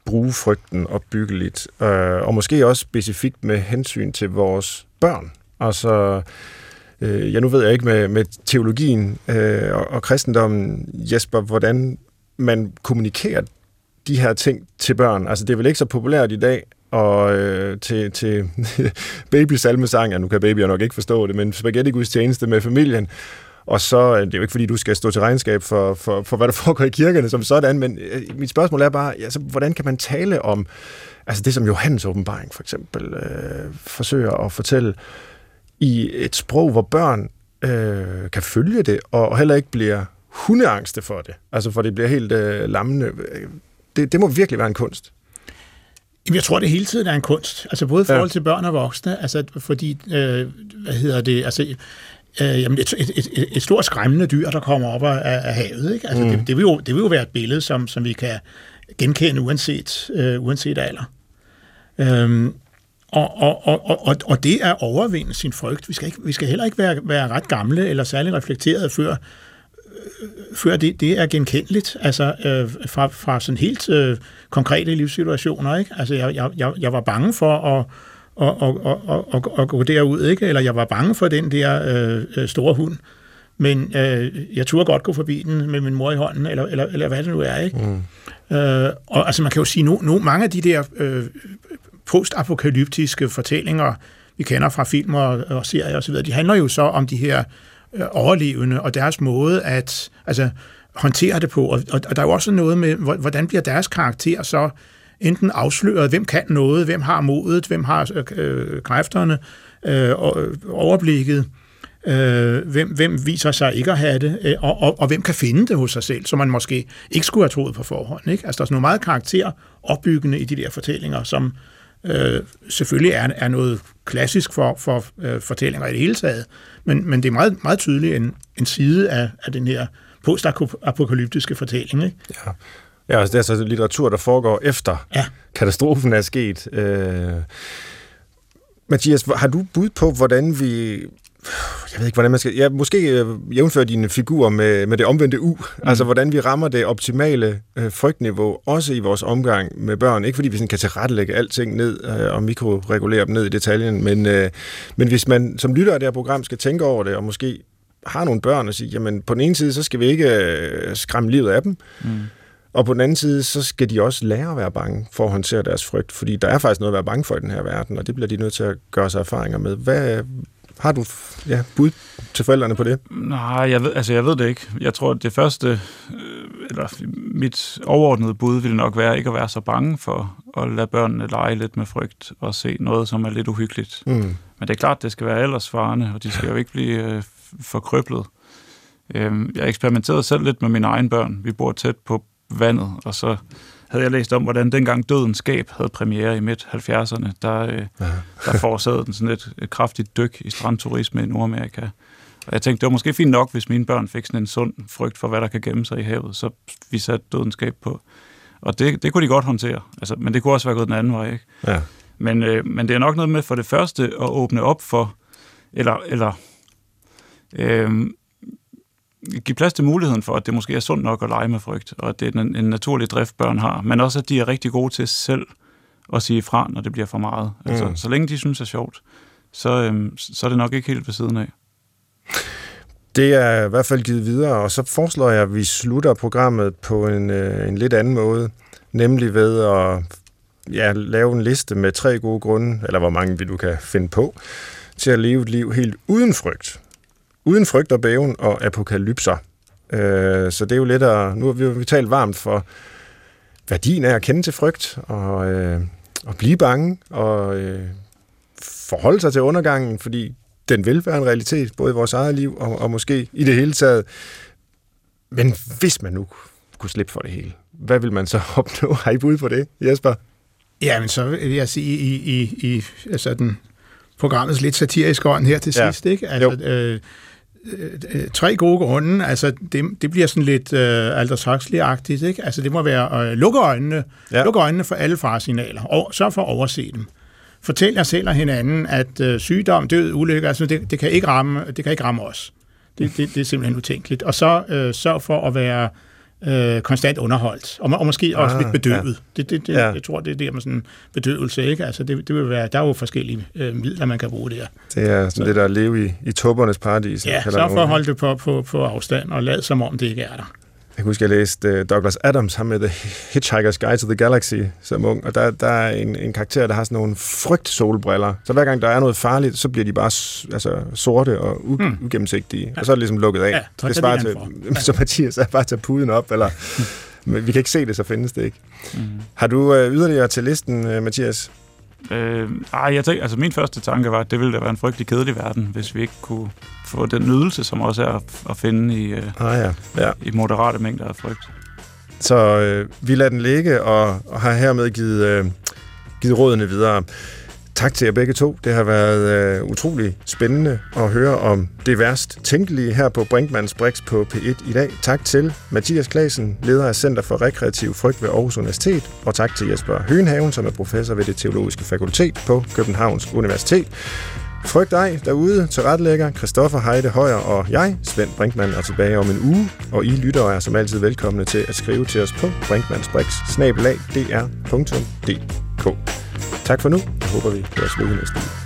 bruge frygten opbyggeligt, øh, og måske også specifikt med hensyn til vores børn. Altså, øh, ja, nu ved jeg ikke med, med teologien øh, og, og kristendommen, Jesper, hvordan man kommunikerer de her ting til børn. Altså, det er vel ikke så populært i dag og øh, til, til babysalmesang, nu kan babyer nok ikke forstå det, men spaghetti tjeneste med familien, og så, øh, det er jo ikke fordi, du skal stå til regnskab for, for, for hvad der foregår i kirkerne som sådan, men øh, mit spørgsmål er bare, altså, hvordan kan man tale om, altså det som Johannes åbenbaring for eksempel øh, forsøger at fortælle, i et sprog, hvor børn øh, kan følge det, og heller ikke bliver hundeangste for det, altså for det bliver helt øh, lammende. Det, det må virkelig være en kunst. Jeg tror, det hele tiden er en kunst. Altså både i forhold til børn og voksne. Altså fordi, øh, hvad hedder det, altså øh, jamen et, et, et, et stort skræmmende dyr, der kommer op af, af havet. Ikke? Altså, mm. det, det, vil jo, det vil jo være et billede, som, som vi kan genkende uanset, øh, uanset alder. Øhm, og, og, og, og, og det er at overvinde sin frygt. Vi skal, ikke, vi skal heller ikke være, være ret gamle eller særlig reflekteret, før, øh, før det, det er genkendeligt, altså øh, fra, fra sådan helt øh, konkrete livssituationer. Ikke? Altså, jeg, jeg, jeg var bange for at og, og, og, og, og gå derud, ikke? Eller jeg var bange for den der øh, øh, store hund, men øh, jeg turde godt gå forbi den med min mor i hånden, eller, eller, eller hvad det nu er, ikke? Mm. Øh, og altså man kan jo sige, nu, nu mange af de der øh, postapokalyptiske fortællinger, vi kender fra film og, og serier osv., de handler jo så om de her øh, overlevende og deres måde at altså, håndtere det på. Og, og, og der er jo også noget med, hvordan bliver deres karakter så enten afsløret, hvem kan noget, hvem har modet, hvem har øh, øh kræfterne, øh, øh, overblikket, øh, hvem, hvem viser sig ikke at have det, øh, og, og, og hvem kan finde det hos sig selv, som man måske ikke skulle have troet på forhånd. Ikke? Altså der er sådan noget meget karakter opbyggende i de der fortællinger, som øh, selvfølgelig er, er noget klassisk for, for øh, fortællinger i det hele taget, men, men det er meget, meget tydeligt en, en side af, af den her postapokalyptiske fortælling. Ikke? Ja. Ja, altså det er altså litteratur, der foregår efter ja. katastrofen er sket. Øh, Mathias, har du bud på, hvordan vi jeg ved ikke, hvordan man skal... Ja, måske øh, jævnføre dine figurer med, med det omvendte U. Mm. Altså, hvordan vi rammer det optimale øh, frygtniveau, også i vores omgang med børn. Ikke fordi vi sådan kan tilrettelægge alting ned øh, og mikroregulere dem ned i detaljen, men, øh, men hvis man som lytter af det her program skal tænke over det, og måske har nogle børn og sige, jamen på den ene side, så skal vi ikke øh, skræmme livet af dem. Mm. Og på den anden side, så skal de også lære at være bange for at håndtere deres frygt, fordi der er faktisk noget at være bange for i den her verden, og det bliver de nødt til at gøre sig erfaringer med. Hvad, har du ja, bud til forældrene på det? Nej, jeg ved, altså jeg ved det ikke. Jeg tror, at det første, øh, eller mit overordnede bud ville nok være ikke at være så bange for at lade børnene lege lidt med frygt og se noget, som er lidt uhyggeligt. Mm. Men det er klart, det skal være aldersvarende, og de skal jo ikke blive øh, forkryblet. Øh, jeg eksperimenterede selv lidt med mine egne børn. Vi bor tæt på vandet, og så havde jeg læst om, hvordan dengang Dødens Skab havde premiere i midt-70'erne, der, øh, der forårsagede den sådan et, et kraftigt dyk i strandturisme i Nordamerika. Og jeg tænkte, det var måske fint nok, hvis mine børn fik sådan en sund frygt for, hvad der kan gemme sig i havet, så vi satte Dødens Skab på. Og det, det kunne de godt håndtere, altså, men det kunne også være gået den anden vej, ikke? Ja. Men, øh, men det er nok noget med for det første at åbne op for, eller, eller øh, give plads til muligheden for, at det måske er sundt nok at lege med frygt, og at det er en, en naturlig drift, børn har, men også, at de er rigtig gode til selv at sige fra, når det bliver for meget. Altså, mm. så længe de synes er sjovt, så, øhm, så er det nok ikke helt ved siden af. Det er i hvert fald givet videre, og så foreslår jeg, at vi slutter programmet på en, øh, en lidt anden måde, nemlig ved at ja, lave en liste med tre gode grunde, eller hvor mange vi du kan finde på, til at leve et liv helt uden frygt uden frygt og bæven og apokalypser. Øh, så det er jo lidt at... Nu har vi, vi talt varmt for værdien af at kende til frygt og, øh, og blive bange og øh, forholde sig til undergangen, fordi den vil være en realitet, både i vores eget liv og, og måske i det hele taget. Men hvis man nu kunne slippe for det hele, hvad vil man så opnå? Har I bud på det, Jesper? Ja, men så vil jeg sige, i, i, i altså den, programmets lidt satiriske ånd her til Ja. sidst, ikke? Altså, øh, øh, øh, tre gode grunde, altså det, det bliver sådan lidt øh, Aldous Huxley-agtigt, ikke? Altså det må være øh, lukke øjnene, Ja. ja. lukke øjnene for alle faresignaler, og sørg for at overse dem. Fortæl jer selv og hinanden, at øh, sygdom, død, ulykke, altså det, det, kan ikke ramme, det kan ikke ramme os. Det, det, det er simpelthen utænkeligt. Og så øh, sørg for at være øh, konstant underholdt, og, må- og måske også Ah, lidt bedøvet. Det, det, det, Ja. ja. Jeg tror, det er der med sådan bedøvelse, ikke? Altså det, det vil være, der er jo forskellige øh, midler, man kan bruge der. Det er sådan det der at leve i, i tuppernes paradis. Ja, sørg for at holde det på, på, på afstand, og lad som om det ikke er der. Jeg kan huske, jeg læste uh, Douglas Adams, ham med The Hitchhiker's Guide to the Galaxy, som ung, og der, der er en, en karakter, der har sådan nogle frygt solbriller. Så hver gang der er noget farligt, så bliver de bare altså, sorte og u- Hmm. ugennemsigtige, og så er det ligesom lukket af. Ja, det svarer til, de han så Mathias er bare at tage puden op, eller men vi kan ikke se det, så findes det ikke. Mm. Har du uh, yderligere til listen, uh, Mathias? Øh, ej, jeg tænker, altså min første tanke var, at det ville da være en frygtelig kedelig verden, hvis vi ikke kunne få den nydelse, som også er at, finde i, øh, Ah ja, ja. i moderate mængder af frygt. Så øh, vi lader den ligge, og, og har hermed givet, øh, givet rådene videre. Tak til jer begge to. Det har været øh, utrolig spændende at høre om det værst tænkelige her på Brinkmanns Brix på P1 i dag. Tak til Mathias Klasen, leder af Center for Rekreativ Frygt ved Aarhus Universitet, og tak til Jesper Høenhaven, som er professor ved det teologiske fakultet på Københavns Universitet. Frygt ej derude, tilrettelægger Christoffer Heide Højer og jeg, Svend Brinkmann, er tilbage om en uge, og I lyttere er som altid velkomne til at skrive til os på brinkmannsbrix.dr.dk. Tak for nu. Jeg håber, vi høres ved næste uge.